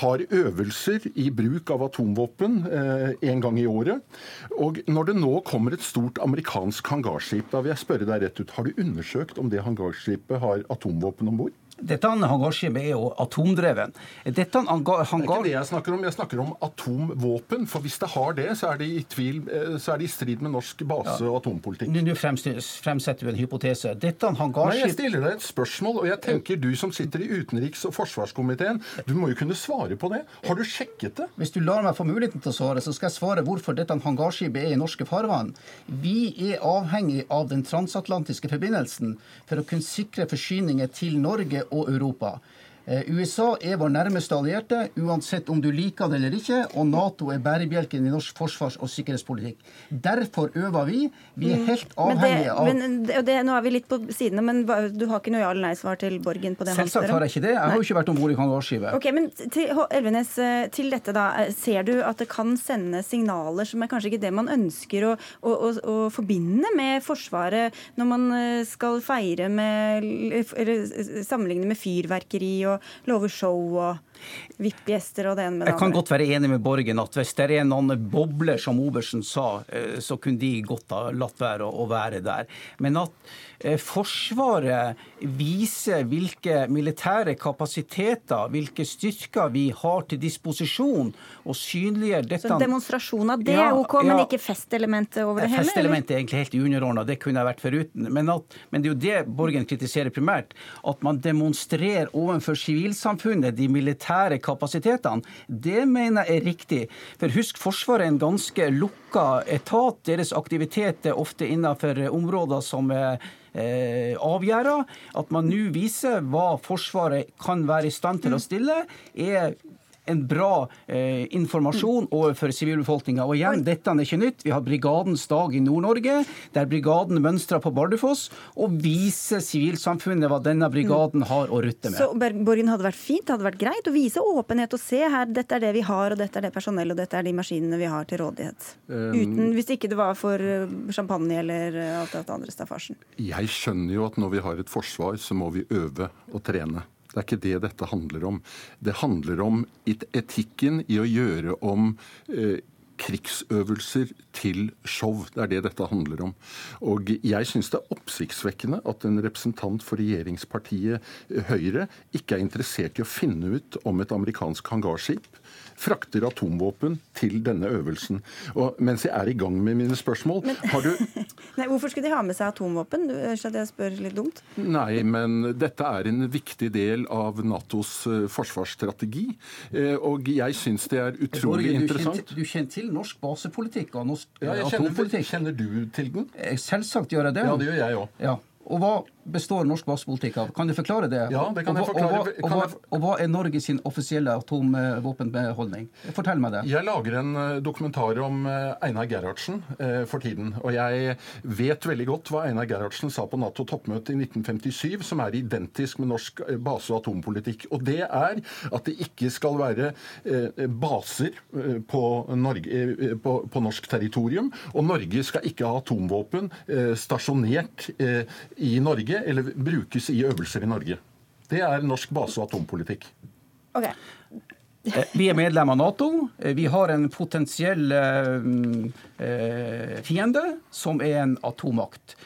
har øvelser i bruk av atomvåpen en gang i år året. Og når det nå kommer et stort amerikansk hangarskip, da vil jeg spørre deg rett ut, har du undersøkt om det hangarskipet har atomvåpen om bord? Dette hangarskipet er jo atomdreven. Dette hangar... Det er ikke det jeg snakker om. Jeg snakker om atomvåpen. For hvis det har det, så er det i, tvil, eh, så er det i strid med norsk base- og atompolitikk. Nå fremsetter du en hypotese. Dette hangarskip... Nei, Jeg stiller deg et spørsmål, og jeg tenker du som sitter i utenriks- og forsvarskomiteen, du må jo kunne svare på det. Har du sjekket det? Hvis du lar meg få muligheten til å svare, så skal jeg svare hvorfor dette hangarskipet er i norske farvann. Vi er avhengig av den transatlantiske forbindelsen for å kunne sikre forsyninger til Norge og Europa. Eh, USA er vår nærmeste allierte, uansett om du liker det eller ikke. Og Nato er bærebjelken i norsk forsvars- og sikkerhetspolitikk. Derfor øver vi. Vi er mm. helt avhengige av men det, det, Nå er vi litt på sidene, men du har ikke noe ja- eller nei-svar til Borgen på det Selvsagt har jeg ikke det. Jeg har jo ikke vært om bord i hangarskipet. Okay, men til, Elvenes, eh, til dette da. Eh, ser du at det kan sende signaler som er kanskje ikke det man ønsker å, å, å, å forbinde med Forsvaret når man skal feire med Eller sammenligne med fyrverkeri og love show og VIP-gjester og det ene med det andre. Jeg kan godt være enig med Borgen at hvis det er noen bobler, som Obersen sa, eh, så kunne de godt ha latt være å være der. Men at Forsvaret viser hvilke militære kapasiteter, hvilke styrker vi har til disposisjon, og synliggjør dette Så demonstrasjon av det er OK, ja, men ikke festelementet over det hele? Festelementet er egentlig helt underordna, det kunne jeg vært foruten. Men, at, men, det er jo det Borgen kritiserer primært, at man demonstrerer overfor sivilsamfunnet de militære militære kapasitetene. Det mener jeg er riktig. For husk, Forsvaret er en ganske lukka etat. Deres aktivitet er ofte innenfor områder som er eh, avgjøre. At man nå viser hva Forsvaret kan være i stand til å stille, er en bra eh, informasjon overfor sivilbefolkninga. Og igjen, dette er ikke nytt. Vi har Brigadens dag i Nord-Norge, der brigaden mønstrer på Bardufoss og viser sivilsamfunnet hva denne brigaden har å rutte med. Så Borgen hadde vært fint, det hadde vært greit å vise åpenhet og se her, dette er det vi har, og dette er det personellet, og dette er de maskinene vi har til rådighet. Uten, hvis ikke det var for eh, champagne eller eh, alt det andre staffasjen. Jeg skjønner jo at når vi har et forsvar, så må vi øve og trene. Det er ikke det dette handler om. Det handler om etikken i å gjøre om eh, krigsøvelser til show. Det er det dette handler om. Og jeg syns det er oppsiktsvekkende at en representant for regjeringspartiet Høyre ikke er interessert i å finne ut om et amerikansk hangarskip frakter atomvåpen til denne øvelsen. Og mens jeg er i gang med mine spørsmål, men, har du Nei, Hvorfor skulle de ha med seg atomvåpen? Du, at jeg spør litt dumt? Nei, men dette er en viktig del av Natos uh, forsvarsstrategi. Uh, og jeg syns det er utrolig Borge, interessant. Du kjenner til norsk basepolitikk og norsk ja, jeg kjenner, Kjenner du til den? Eh, selvsagt gjør jeg det. Ja, det gjør jeg òg. Ja. Og hva består norsk basepolitikk av? Kan du forklare det? Ja, det kan jeg forklare. Og hva, og hva, og hva er Norge sin offisielle atomvåpenbeholdning? Fortell meg det. Jeg lager en eh, dokumentar om eh, Einar Gerhardsen eh, for tiden. Og jeg vet veldig godt hva Einar Gerhardsen sa på Nato-toppmøtet i 1957, som er identisk med norsk base- og atompolitikk. Og det er at det ikke skal være baser på, Norge, på, på norsk territorium. Og Norge skal ikke ha atomvåpen stasjonert i Norge eller brukes i øvelser i Norge. Det er norsk base- og atompolitikk. Okay. Eh, vi er medlem av Nato. Eh, vi har en potensiell eh, fiende som er en atommakt.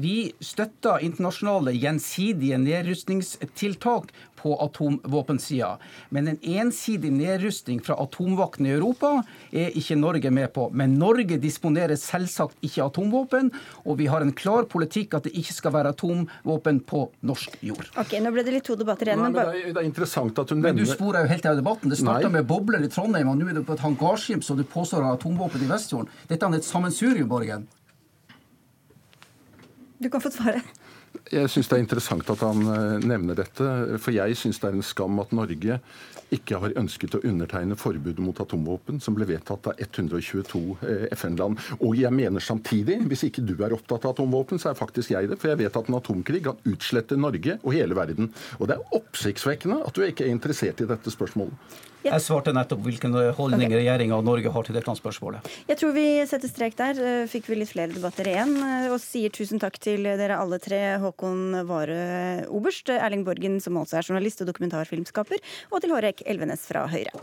Vi støtter internasjonale gjensidige nedrustningstiltak på atomvåpensida. Men en ensidig nedrustning fra atomvaktene i Europa er ikke Norge med på. Men Norge disponerer selvsagt ikke atomvåpen, og vi har en klar politikk at det ikke skal være atomvåpen på norsk jord. Ok, Nå ble det litt to debatter igjen. Nei, men det, er, det er interessant at hun nevner... Men du sporer jo helt av debatten. Det starta med bobler i Trondheim, og nå er det på et hangarskip som du påstår har atomvåpen i Vestfjorden. Dette er et sammensurium, Borgen. Du kan få svare. Jeg syns det er interessant at han eh, nevner dette. For jeg syns det er en skam at Norge ikke har ønsket å undertegne forbudet mot atomvåpen, som ble vedtatt av 122 eh, FN-land. Og jeg mener samtidig, hvis ikke du er opptatt av atomvåpen, så er faktisk jeg det. For jeg vet at en atomkrig kan utslette Norge og hele verden. Og det er oppsiktsvekkende at du ikke er interessert i dette spørsmålet. Jeg svarte nettopp hvilken holdning okay. regjeringa og Norge har til dette spørsmålet. Jeg tror vi setter strek der. Eh, fikk vi litt flere debatter igjen. Eh, og sier tusen takk til dere alle tre. Håkon Vare Oberst, Erling Borgen, som også er journalist og dokumentarfilmskaper, og til Hårek Elvenes fra Høyre.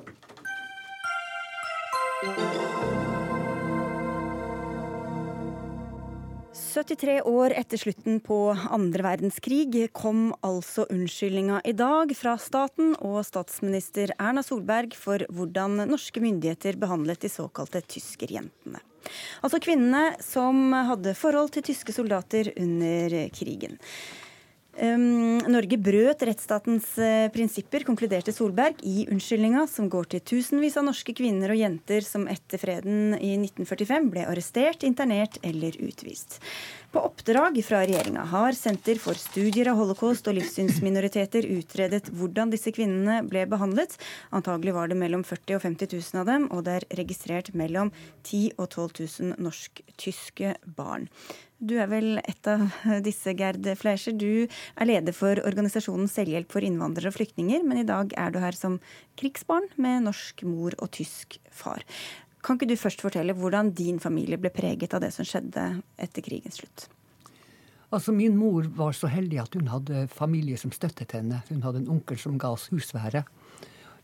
73 år etter slutten på andre verdenskrig kom altså unnskyldninga i dag fra staten og statsminister Erna Solberg for hvordan norske myndigheter behandlet de såkalte tyskerjentene. Altså kvinnene som hadde forhold til tyske soldater under krigen. Norge brøt rettsstatens uh, prinsipper, konkluderte Solberg i unnskyldninga, som går til tusenvis av norske kvinner og jenter som etter freden i 1945 ble arrestert, internert eller utvist. På oppdrag fra regjeringa har Senter for studier av holocaust og livssynsminoriteter utredet hvordan disse kvinnene ble behandlet. Antagelig var det mellom 40 og 50 000 av dem, og det er registrert mellom 10 og 12 000 norsk-tyske barn. Du er vel et av disse, Gerd Fleischer. Du er leder for organisasjonen Selvhjelp for innvandrere og flyktninger, men i dag er du her som krigsbarn med norsk mor og tysk far. Kan ikke du først fortelle hvordan din familie ble preget av det som skjedde etter krigens slutt? Altså, Min mor var så heldig at hun hadde familie som støttet henne. Hun hadde en onkel som ga oss husvære.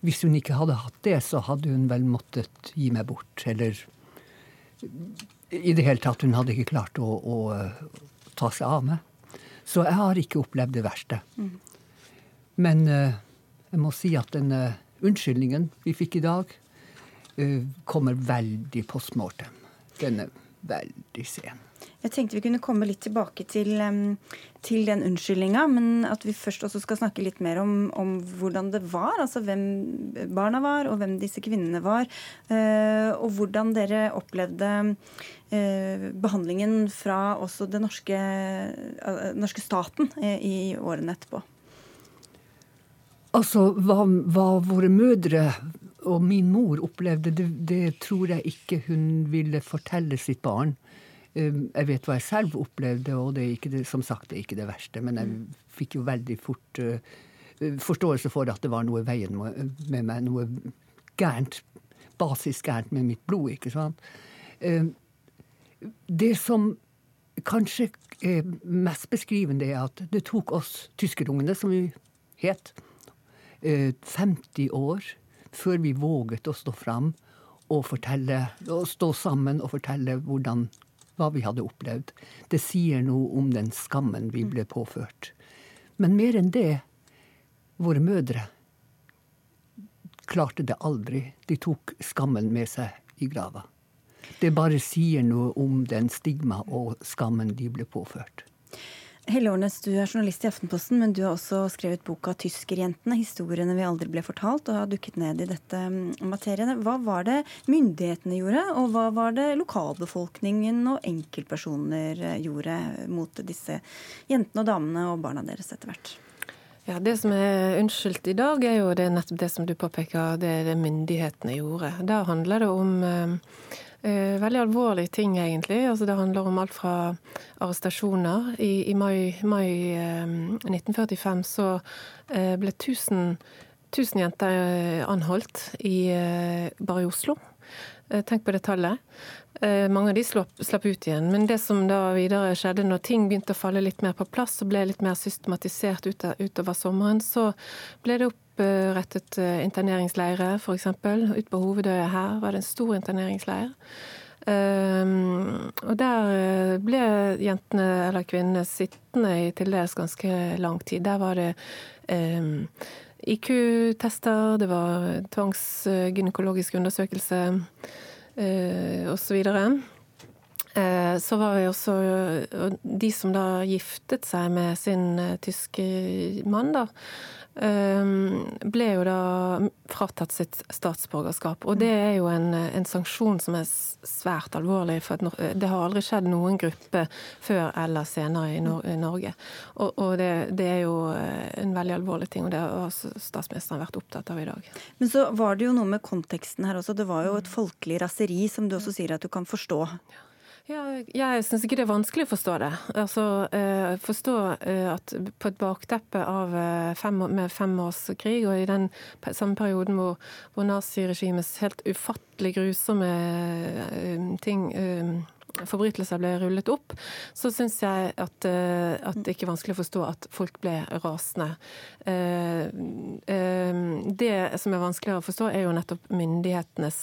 Hvis hun ikke hadde hatt det, så hadde hun vel måttet gi meg bort. Eller i det hele tatt, hun hadde ikke klart å, å ta seg av meg. Så jeg har ikke opplevd det verste. Mm. Men uh, jeg må si at den uh, unnskyldningen vi fikk i dag, Eh, kommer veldig post mortem. Den er veldig sen. Jeg tenkte vi kunne komme litt tilbake til, til den unnskyldninga, men at vi først også skal snakke litt mer om, om, hvordan det var. Altså hvem barna var, og hvem disse kvinnene var. Eh, og hvordan dere opplevde eh, behandlingen fra også den norske, norske staten i årene etterpå. Altså, hva, hva våre mødre og min mor opplevde det, det tror jeg ikke hun ville fortelle sitt barn. Um, jeg vet hva jeg selv opplevde, og det er ikke det, som sagt, det er ikke det verste. Men jeg fikk jo veldig fort uh, forståelse for at det var noe i veien med meg. Noe gærent, basisk gærent med mitt blod, ikke sant. Um, det som kanskje er mest beskrivende, er at det tok oss tyskerungene, som vi het, 50 uh, år før vi våget å stå fram og fortelle, og stå sammen og fortelle hvordan, hva vi hadde opplevd. Det sier noe om den skammen vi ble påført. Men mer enn det, våre mødre klarte det aldri. De tok skammen med seg i grava. Det bare sier noe om den stigma og skammen de ble påført. Helle Årnes, du er journalist i Aftenposten, men du har også skrevet boka 'Tyskerjentene', historiene vi aldri ble fortalt, og har dukket ned i dette mm, materiene. Hva var det myndighetene gjorde, og hva var det lokalbefolkningen og enkeltpersoner eh, gjorde mot disse jentene og damene og barna deres etter hvert? Ja, Det som er unnskyldt i dag, er jo det nettopp det som du påpeker, det, det myndighetene gjorde. Da handler det om Eh, veldig alvorlige ting, egentlig. Altså, det handler om alt fra arrestasjoner. I, i mai, mai eh, 1945 så eh, ble 1000, 1000 jenter eh, anholdt i, eh, bare i Oslo. Eh, tenk på det tallet. Mange av de slapp, ut igjen. Men det som da videre skjedde, når ting begynte å falle litt mer på plass og ble litt mer systematisert utover sommeren, så ble det opp opprettet eh, interneringsleirer, f.eks. Ute på Hovedøya her var det en stor interneringsleir. Um, og der eh, ble jentene eller kvinnene sittende i til dels ganske lang tid. Der var det IQ-tester, det var tvangsgynekologisk undersøkelse uh, osv. Uh, så var vi også De som da giftet seg med sin tyske mann, da, ble jo da fratatt sitt statsborgerskap. Og det er jo en, en sanksjon som er svært alvorlig. For det har aldri skjedd noen gruppe før eller senere i, Nor i Norge. Og, og det, det, er jo eh, en veldig alvorlig ting, og det har statsministeren vært opptatt av i dag. Men så var det jo noe med konteksten her også. Det var jo et folkelig raseri, som du også sier at du kan forstå. Ja. Ja, jeg syns ikke det er vanskelig å forstå det. Altså, eh, Forstå eh, at på et bakteppe av eh, fem, med femårskrig, og i den samme perioden hvor, hvor naziregimets helt ufattelig grusomme ting forbrytelser ble rullet opp, så syns jeg at, eh, at, det ikke er vanskelig å forstå at folk ble rasende. Eh, eh, det som er vanskeligere å forstå, er jo nettopp myndighetenes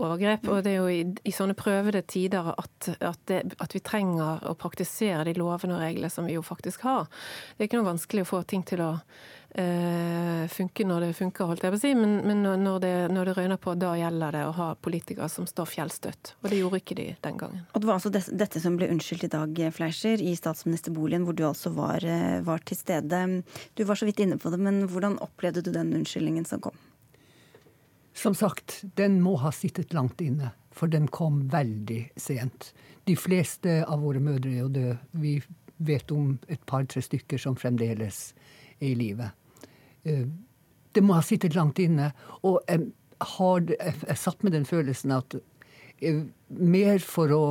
overgrep. Og det er jo i, i sånne prøvede tider at, at, det, at, vi trenger å praktisere de lovene og reglene som vi jo faktisk har. Det er ikke noe vanskelig å få ting til å funke når det funker, holdt jeg på å si. Men, men når, det, når, det, røyner på, da gjelder det å ha politikere som står fjellstøtt. Og det gjorde ikke de den gangen. Og Det var altså dette som ble unnskyldt i dag, Fleischer, i statsministerboligen, hvor du altså var, eh, var til stede. Du var så vidt inne på det, men hvordan opplevde du den unnskyldningen som kom? Som sagt, den må ha sittet langt inne. For den kom veldig sent. De fleste av våre mødre er jo døde. Vi vet om et par-tre stykker som fremdeles er i live. Eh, det må ha sittet langt inne. Og jeg, har, jeg satt med den følelsen at eh, mer for å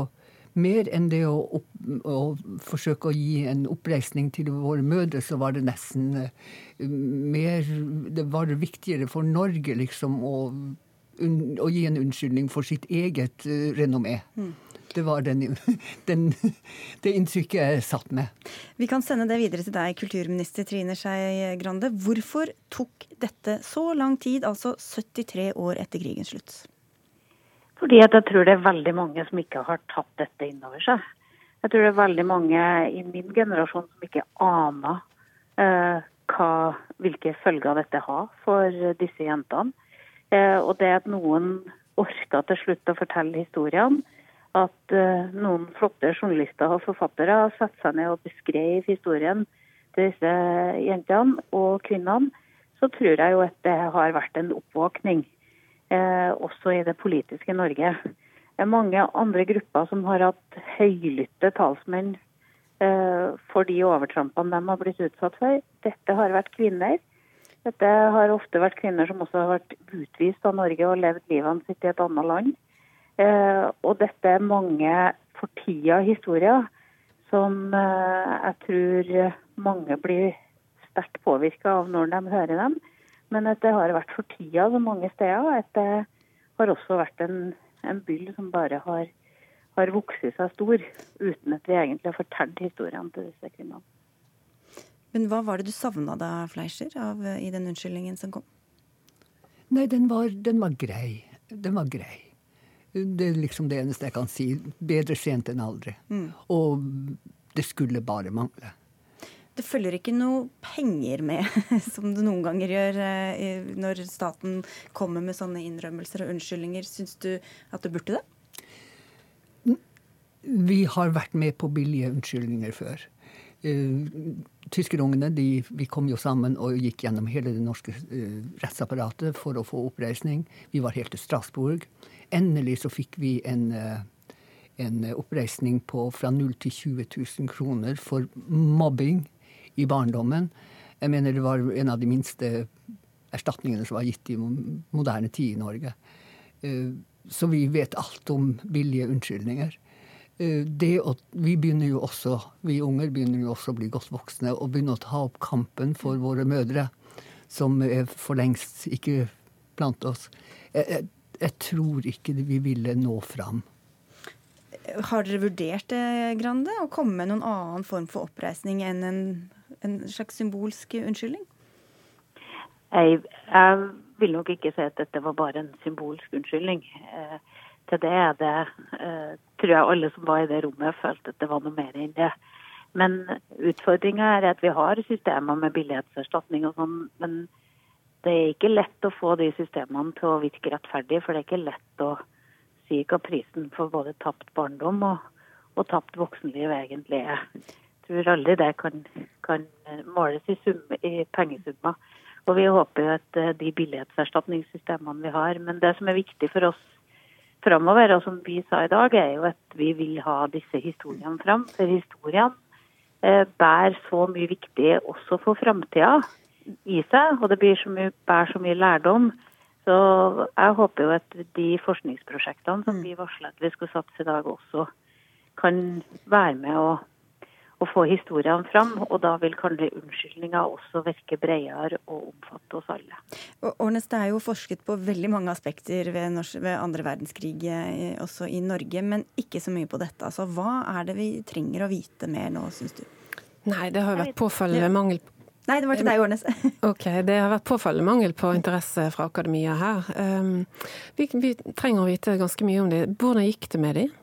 mer enn det å, opp, å, forsøke å gi en oppreisning til våre mødre, så var det nesten uh, mer Det var viktigere for Norge, liksom, å, å gi en unnskyldning for sitt eget renommé. Mm. Det var den, den, det inntrykket jeg satt med. Vi kan sende det videre til deg, kulturminister Trine Skei Grande. Hvorfor tok dette så lang tid, altså 73 år etter krigens slutt? Fordi jeg tror det er veldig mange som ikke har tatt dette inn over seg. Jeg tror det er veldig mange i min generasjon som ikke aner eh, hva, hvilke følger dette har for disse jentene. Eh, og det at noen orka til slutt å fortelle historiene, at uh, noen flotte journalister og forfattere har satt seg ned og beskrev historien til disse jentene og kvinnene, så tror jeg jo at det har vært en oppvåkning uh, også i det politiske Norge. Det er mange andre grupper som har hatt høylytte talsmenn uh, for de overtrampene de har blitt utsatt for. Dette har vært kvinner. Dette har ofte vært kvinner som også har vært utvist av Norge og levd livet sitt i et annet land. Eh, og dette er mange fortida historier som eh, jeg tror mange blir sterkt påvirka av når de hører dem. Men at det har vært fortida så mange steder. At det har også vært en, en byll som bare har, har vokst seg stor, uten at vi egentlig har fortalt historiene til disse kvinnene. Men hva var det du savna da, Fleischer, av, i den unnskyldningen som kom? Nei, den var, den var grei. Den var grei. Det er liksom det eneste jeg kan si. Bedre sent enn aldri. Mm. Og det skulle bare mangle. Det følger ikke noe penger med, som det noen ganger gjør eh, når staten kommer med sånne innrømmelser og unnskyldninger. Syns du at det burde det? Vi har vært med på billige unnskyldninger før. Uh, Tyskerungene vi kom jo sammen og gikk gjennom hele det norske uh, rettsapparatet for å få oppreisning. Vi var helt til Strasbourg endelig så fikk vi en, eh, en oppreisning på fra 0 til 20 000 kroner for mobbing i barndommen. Jeg mener det var en av de minste erstatningene som var gitt i moderne tid i Norge. Eh, så vi vet alt om billige unnskyldninger. Eh, å, vi begynner jo også, vi unger begynner jo også å bli godt voksne og begynner å ta opp kampen for våre mødre, som er for lengst ikke blant oss. Jeg, jeg tror ikke vi ville nå fram. Har dere vurdert det, Grande, å komme med noen annen form for oppreisning enn en, en slags symbolsk unnskyldning? Jeg, jeg, vil nok ikke si at dette var bare en symbolsk unnskyldning. Eh, til det det eh, tror jeg alle som var i det rommet, følte at det var noe mer enn det. Men utfordringa er at vi har systemer med billighetserstatning og sånn. men det er ikke lett å få de systemene til å virke rettferdig, for det er ikke lett å si hva prisen for både tapt barndom og, og tapt voksenliv egentlig er. Jeg tror aldri det kan, kan måles i, sum, i pengesummer. Og vi håper jo at eh, de billighetserstatningssystemene vi har Men det som er viktig for oss framover, og som vi sa i dag, er jo at vi vil ha disse historiene fram. For historiene eh, bærer så mye viktig også for framtida i seg, og det blir så mye, bærer så mye lærdom. Så jeg håper jo at de forskningsprosjektene som mm. vi varsla at vi skulle satse i dag, også kan være med å, å få historiene fram. Og da vil kanskje unnskyldninga også virke bredere og omfatte oss alle. Ornes, det er jo forsket på veldig mange aspekter ved, ved andre verdenskrig eh, også i Norge, men ikke så mye på dette. Altså, hva er det vi trenger å vite mer nå, syns du? Nei, det har vært påfallende mangel Nei, det var til deg, Årnes. ok, Det har vært påfallende mangel på interesse fra akademia her. Um, vi, vi, trenger å vite ganske mye om det. Hvordan gikk det med dem?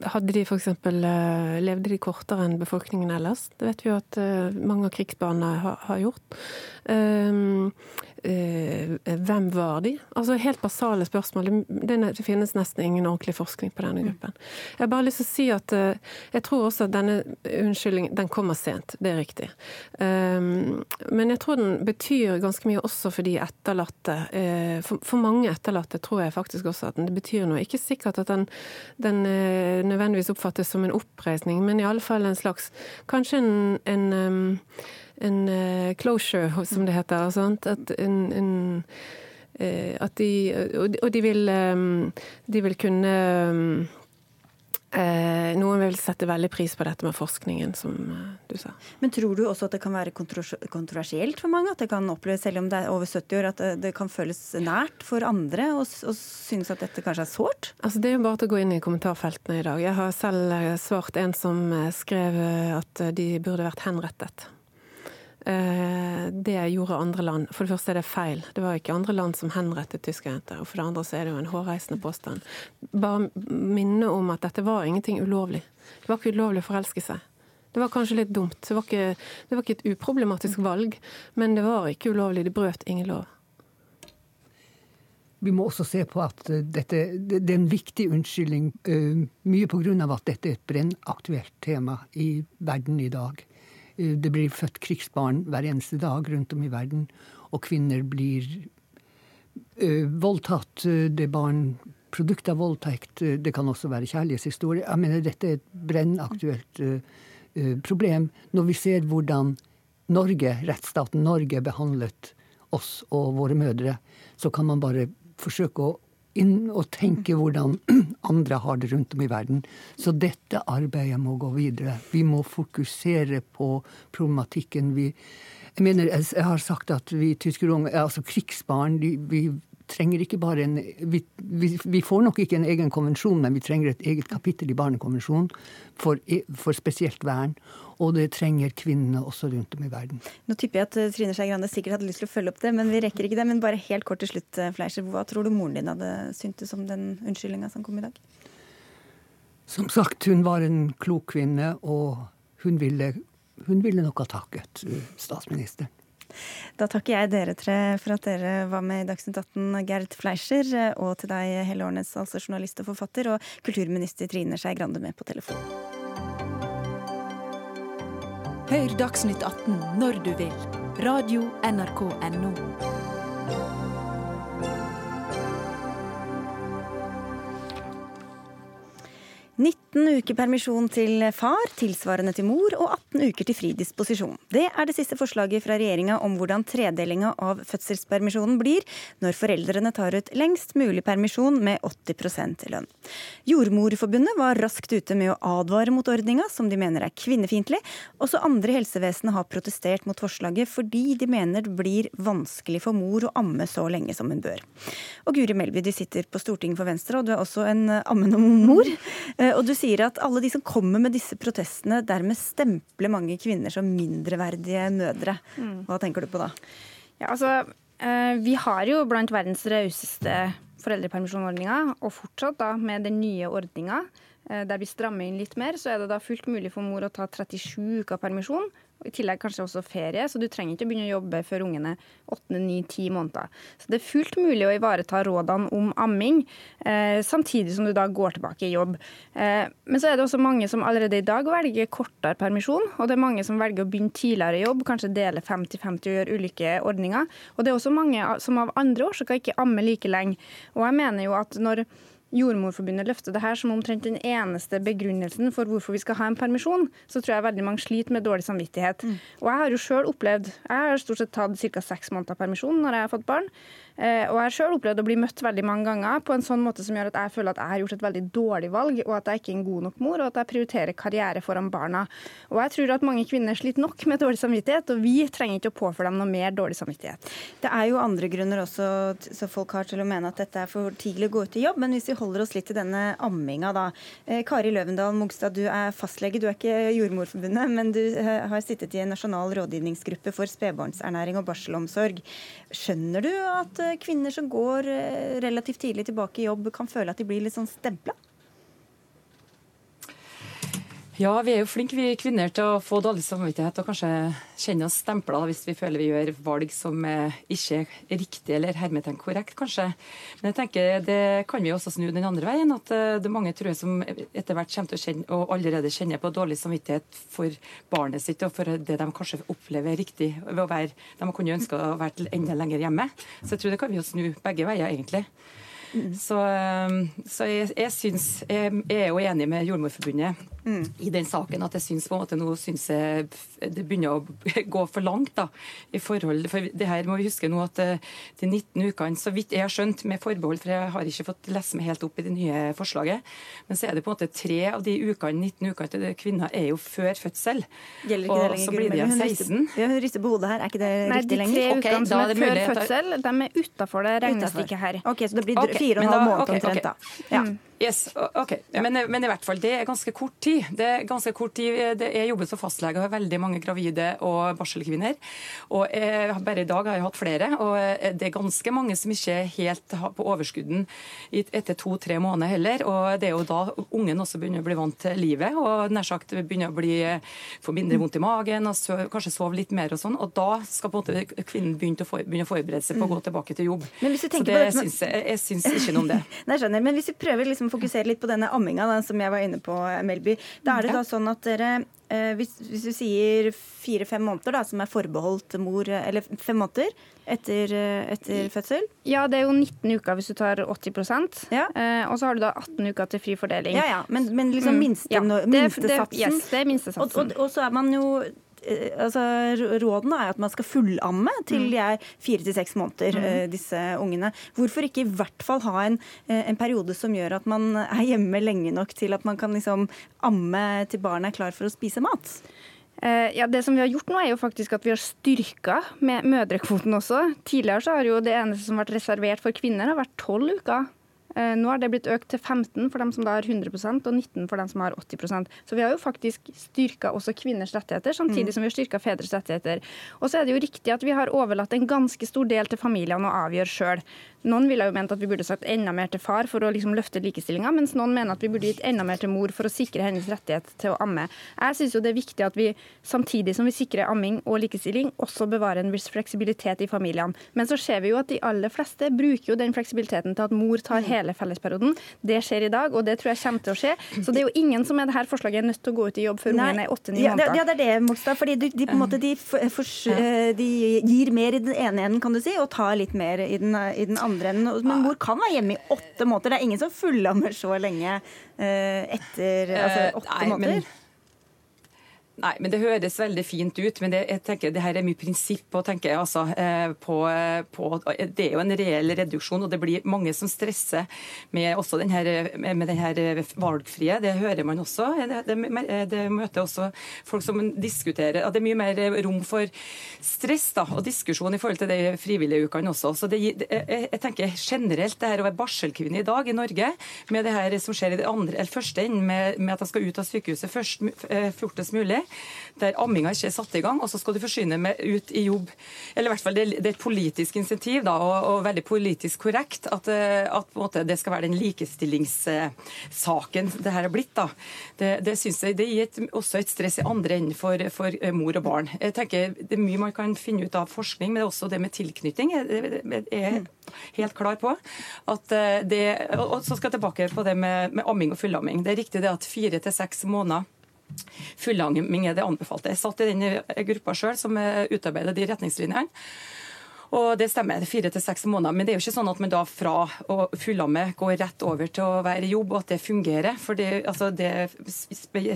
Hadde de f.eks. Eh, levde de kortere enn befolkningen ellers? Det vet vi jo at uh, mange av krigsbarna har, gjort. Uh, hvem var de? Altså Helt basale spørsmål. Det, det finnes nesten ingen ordentlig forskning på denne gruppen. Jeg har bare lyst til å si at jeg tror også at denne unnskyldningen den kommer sent. Det er riktig. Men jeg tror den betyr ganske mye også for de etterlatte. For mange etterlatte tror jeg faktisk også at den betyr noe. Ikke sikkert at den, den nødvendigvis oppfattes som en oppreisning, men i alle fall en slags Kanskje en, en en uh, closure, som det heter. Sant? At, en, en, uh, at de Og de vil, um, de vil kunne Eh, noen vil sette veldig pris på dette med forskningen, som du sa. Men tror du også at det kan være kontroversielt for mange? At det kan oppleves, selv om det er over 70 år, at det, kan føles nært for andre å synes at dette kanskje er sårt? Altså, det er jo bare til å gå inn i kommentarfeltene i dag. Jeg har selv svart en som skrev at de burde vært henrettet. Eh, det gjorde andre land. For det første er det feil. Det var ikke andre land som henrettet tyske jenter. Og for det andre så er det jo en hårreisende påstand. Bare minne om at dette var ingenting ulovlig. Det var ikke ulovlig å forelske seg. Det var kanskje litt dumt. Det var ikke, det var ikke et uproblematisk valg, men det var ikke ulovlig. De brøt ingen lov. Vi må også se på at dette, det er en viktig unnskyldning, uh, mye pga. at dette er et brennaktuelt tema i verden i dag. Eh, det blir født krigsbarn hver eneste dag rundt om i verden, og kvinner blir uh, voldtatt. Eh, det er barn produkt av voldtekt. Det kan også være kjærlighetshistorie. Jeg mener, Dette er et brennaktuelt uh, problem. Når vi ser hvordan Norge, rettsstaten Norge behandlet oss og våre mødre, så kan man bare forsøke å inn å tenke hvordan andre har det rundt om i verden. Så dette arbeidet må gå videre. Vi må fokusere på problematikken. Vi, jeg mener, jeg har sagt at vi tyskere, altså krigsbarn, de, vi trenger ikke bare en vi, vi, vi, får nok ikke en egen konvensjon, men vi trenger et eget kapittel i Barnekonvensjonen for, for spesielt vern. Og det trenger kvinnene også rundt om i verden. Nå tipper jeg at eh, Trine Skei Grande sikkert hadde lyst til å følge opp det, men vi rekker ikke det. Men bare helt kort til slutt, eh, Fleischer. Hva tror du moren din hadde syntes om den unnskyldninga som kom i dag? Som sagt, hun var en klok kvinne, og hun ville, hun ville nok ha takket eh, statsministeren. Da takker jeg dere tre for at dere var med i Dagsnytt 18, Gerd Fleischer, og til deg, Helle Årnes, altså journalist og forfatter, og kulturminister Trine Skei Grande med på telefon. Hør Dagsnytt 18 når du vil. Radio NRK Radio.nrk.no. 19 uker permisjon til far, tilsvarende til mor, og 18 uker til fri disposisjon. Det er det siste forslaget fra regjeringa om hvordan tredelinga av fødselspermisjonen blir når foreldrene tar ut lengst mulig permisjon med 80% lønn. Jordmorforbundet var raskt ute med å advare mot ordninga, som de mener er kvinnefiendtlig. Også andre i helsevesenet har protestert mot forslaget fordi de mener det blir vanskelig for mor å amme så lenge som hun bør. Og Guri Melby, du sitter på Stortinget for Venstre, og du er også en ammende mor. Eh, og du sier at alle de som kommer med disse protestene, dermed stempler mange kvinner som mindreverdige mødre. Mm. Hva tenker du på da? Ja, altså, eh, vi har jo blant verdens rauseste foreldrepermisjonsordninger, og fortsatt da med den nye ordninga eh, der vi strammer inn litt mer, så er det da fullt mulig for mor å ta 37 uker permisjon I tillegg kanskje også ferie, så du trenger ikke å begynne å jobbe før ungene 8-9-10 måneder. Så det er fullt mulig å ivareta rådene om amming, eh, samtidig som du da går tilbake i jobb. Eh, men så er det også mange som allerede i dag velger kortere permisjon, og det er mange som velger å begynne tidligere i jobb, kanskje dele 50-50 og gjøre ulike ordninger. Og det er også mange som av andre årsaker ikke ammer like lenge. Og jeg mener jo at når Jordmorforbundet løfter det her som omtrent den eneste begrunnelsen for hvorfor vi skal ha en permisjon, så tror jeg veldig mange sliter med dårlig samvittighet. Mm. Og jeg har jo selv opplevd Jeg har stort sett tatt ca. seks måneder permisjon når jeg har fått barn. Eh, og jeg har selv opplevd å bli møtt veldig mange ganger på en sånn måte som gjør at jeg føler at jeg har gjort et veldig dårlig valg, og at jeg ikke er en god nok mor, og at jeg prioriterer karriere foran barna. Og jeg tror at mange kvinner sliter nok med dårlig samvittighet, og vi trenger ikke å påføre dem noe mer dårlig samvittighet. Det er jo andre grunner også så folk har til å mene at dette er for tidlig å gå ut i jobb, men hvis vi holder oss litt til denne amminga, da. Eh, Kari Løvendal Mogstad, du er fastlege, du er ikke Jordmorforbundet, men du eh, har sittet i en nasjonal rådgivningsgruppe for spedbarnsernæring og barselomsorg. Skjønner du at kvinner som går eh, relativt tidlig tilbake i jobb, kan føle at de blir litt sånn stempla? Ja, vi er jo flinke vi kvinner til å få dårlig samvittighet og kanskje kjenne oss stempla hvis vi føler vi gjør valg som ikke er riktig eller hermetegn korrekt, kanskje. Men jeg tenker det kan vi også snu den andre veien. At eh, det er mange tror jeg, som etter hvert kommer til å kjenne, og allerede kjenner på dårlig samvittighet for barnet sitt og for det de kanskje opplever riktig ved å være De kunne ønske å være enda lenger hjemme. Så jeg tror det kan vi jo snu begge veier, egentlig. Så, ehm, så jeg, jeg, syns, jeg, er jo enig med Jordmorforbundet mm. i den saken at jeg syns på en måte nå syns jeg det begynner å gå for langt. da, i forhold, for det her må vi huske nå at eh, de 19 ukene, så vidt jeg har skjønt, med forbehold, for jeg har ikke fått lese meg helt opp i det nye forslaget, men så er det på en måte tre av de ukene, 19 ukene til kvinner er jo før fødsel. Gjelder ikke og det lenger, så blir de 16. Hun rister på hodet her, er ikke det Nei, riktig lenger? Nei, de tre ukene som er før fødsel, de er utafor det regnestykket her. Ok, Så det blir okay, fire og en halv måned omtrent, da. Ja. Mm. Yes, ok. Men, men, i hvert fall, det er ganske kort tid. Det er ganske kort tid. Det er jobbet som fastlege og har veldig mange gravide og barselkvinner. Og eh, Bare i dag har jeg hatt flere. og eh, Det er ganske mange som ikke er helt på overskudden etter to-tre måneder heller. og Det er jo da ungen også begynner å bli vant til livet og nær sagt begynner å bli, få mindre vondt i magen og så, kanskje sove litt mer. og sånn, og Da skal på en måte kvinnen begynne å, for, begynne å forberede seg på å gå tilbake til jobb. så det, det syns jeg, jeg syns ikke noe om det. Nei, skjønner, men hvis vi prøver liksom fokusere litt på denne amminga da, som jeg var inne på, Melby. Da er det da sånn at dere eh, hvis, hvis, du sier fire-fem måneder, da, som er forbeholdt mor Eller fem måneder etter, eh, etter, fødsel? Ja, det er jo 19 uker hvis du tar 80 ja. eh, Og så har du da 18 uker til fri fordeling. Ja, ja, Men, men liksom minste, mm. ja, minstesatsen? Det, yes, det er minstesatsen. Og, og, og så er man jo Eh, altså, Rådene er at man skal fullamme til de er fire til seks måneder, mm. disse ungene. Hvorfor ikke i hvert fall ha en, eh, en, periode som gjør at man er hjemme lenge nok til at man kan liksom amme til barnet er klar for å spise mat? Ja, Det som vi har gjort nå, er jo faktisk at vi har styrka med mødrekvoten også. Tidligere så har jo det eneste som har vært reservert for kvinner, har vært tolv uker. Eh, nå har det blitt økt til 15 for dem som da har 100% og 19 for dem som har 80% Så vi har jo faktisk styrka også kvinners rettigheter, samtidig mm. som vi har styrka fedres rettigheter. Og så er det jo riktig at vi har overlatt en ganske stor del til familiene å avgjøre sjøl. Noen ville jo ment at vi burde sagt enda mer til far for å liksom løfte likestillinga, mens noen mener at vi burde gitt enda mer til mor for å sikre hennes rettighet til å amme. Jeg syns det er viktig at vi samtidig som vi sikrer amming og likestilling, også bevarer en viss fleksibilitet i familiene. Men så ser vi jo at de aller fleste bruker jo den fleksibiliteten til at mor tar hele fellesperioden. Det skjer i dag, og det tror jeg kommer til å skje. Så det er jo ingen som med dette forslaget er nødt til å gå ut i jobb før ungen er åtte-ni måneder. Ja, det er det, Mokstad. fordi de, de, på en måte, de, for, for, de, gir mer i den ene enden, kan du si, og tar litt mer i den, i den andre andre enden. Men mor kan være hjemme i åtte måneder. Det er ingen som fullammer så lenge eh, etter altså, eh, åtte Nei, måneder. Men Nei, men Det høres veldig fint ut, men det, jeg tenker, det her er mye prinsipp på, tenker jeg, altså, eh, på, på, Det er jo en reell reduksjon, og det blir mange som stresser med også den her, med den her valgfrie. Det hører man også. Det, det, det, møter også folk som diskuterer. Det er mye mer rom for stress da, og diskusjon i forhold til de frivillige ukene også. Så det, jeg, jeg tenker generelt det her å være barselkvinne i dag i Norge, med det her som skjer i det andre, eller første enden, med, med at de skal ut av sykehuset først, eh, fortest mulig, der amminga ikke er satt i gang, og så skal du forsyne med ut i jobb. Eller i hvert fall det, er et politisk insentiv, da, og, og veldig politisk korrekt, at, eh, måte, det skal være den likestillingssaken det her er blitt. da. Det, det synes jeg det gir et, også et stress i andre enden for, for, eh, mor og barn. Jeg tenker Det er mye man kan finne ut av forskning, men også det med tilknytning. Jeg, er helt klar på at eh, det, og Så skal jeg tilbake på det med, med amming og fullamming. Det er riktig det at fire til seks måneder Fullamming er det anbefalte. Jeg satt i den gruppa sjøl som utarbeidet de retningslinjene. Og det stemmer, fire til seks måneder. Men det er jo ikke sånn at man da fra å fullamme går rett over til å være i jobb, og at det fungerer. For det, altså det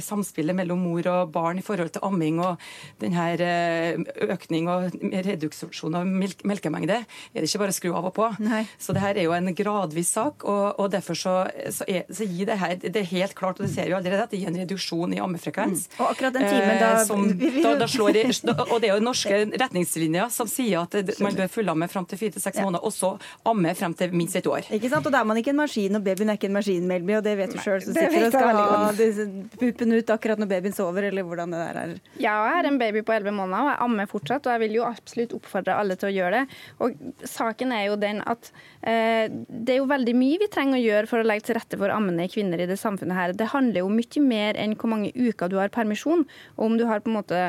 samspillet mellom mor og barn i forhold til amming og denne eh, økning og reduksjon av melkemengde, er det ikke bare å skru av og på. Nei. Så det her er jo en gradvis sak, og, og derfor så, så, er, så, gir det her Det er helt klart, og det ser vi allerede, at det gir en reduksjon i ammefrekvens. Mm. Og akkurat den timen da, eh, som, da, da slår i, Og det er jo norske retningslinjer som sier at man bør fullamme fram til fire til seks måneder, og så amme frem til minst et år. Ikke sant? Og da er man ikke en maskin, og babyen er ikke en maskin, Melby, og det vet du sjøl som sitter og skal ha puppen ut akkurat når babyen sover, eller hvordan det der er. Ja, jeg har en baby på elleve måneder, og jeg ammer fortsatt, og jeg vil jo absolutt oppfordre alle til å gjøre det. Og saken er jo den at eh, det er jo veldig mye vi trenger å gjøre for å legge til rette for ammende kvinner i det samfunnet her. Det handler jo mye mer enn hvor mange uker du har permisjon, og om du har på en måte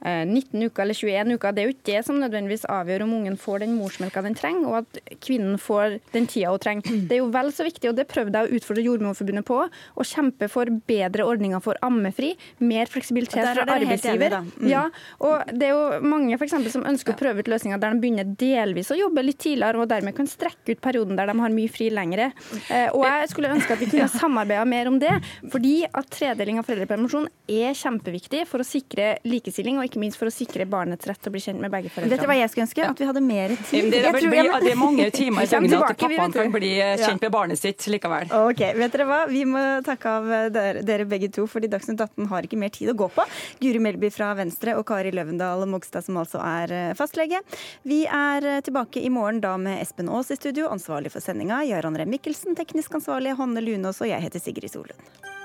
19 eh, uker eller 21 uker, det er jo ikke det som nødvendigvis avgjør om ungen får den morsmelka den trenger, og at kvinnen får den tida hun trenger. Det er jo vel så viktig, og det prøvde jeg å utfordre Jordmorforbundet på, å kjempe for bedre ordninger for ammefri, mer fleksibilitet fra arbeidsgiver. Enig, mm. Ja, og det er jo mange for eksempel, som ønsker å prøve ut løsninger der de begynner delvis å jobbe litt tidligere, og dermed kan strekke ut perioden der de har mye fri lengre. Eh, og jeg skulle ønske at vi kunne samarbeida mer om det, fordi at tredeling av foreldrepermisjon er kjempeviktig for å sikre likestilling. og ikke minst for å sikre barnets rett til å bli kjent med begge foreldrene. Vet du hva jeg skulle ønske? At vi hadde mer tid. Det, er, jeg, det er mange timer i døgnet at pappaen kan bli kjent med barnet sitt likevel. Ok, vet dere hva? Vi må takke av dere, dere begge to, fordi Dagsnytt 18 har ikke mer tid å gå på. Guri Melby fra Venstre og Kari Løvendal Mogstad, som altså er eh, fastlege. Vi er eh, tilbake i morgen da med Espen Aas i studio, ansvarlig for sendinga, Jarand Rem Mikkelsen, teknisk ansvarlig, Hanne Lunås, og jeg heter Sigrid Solund.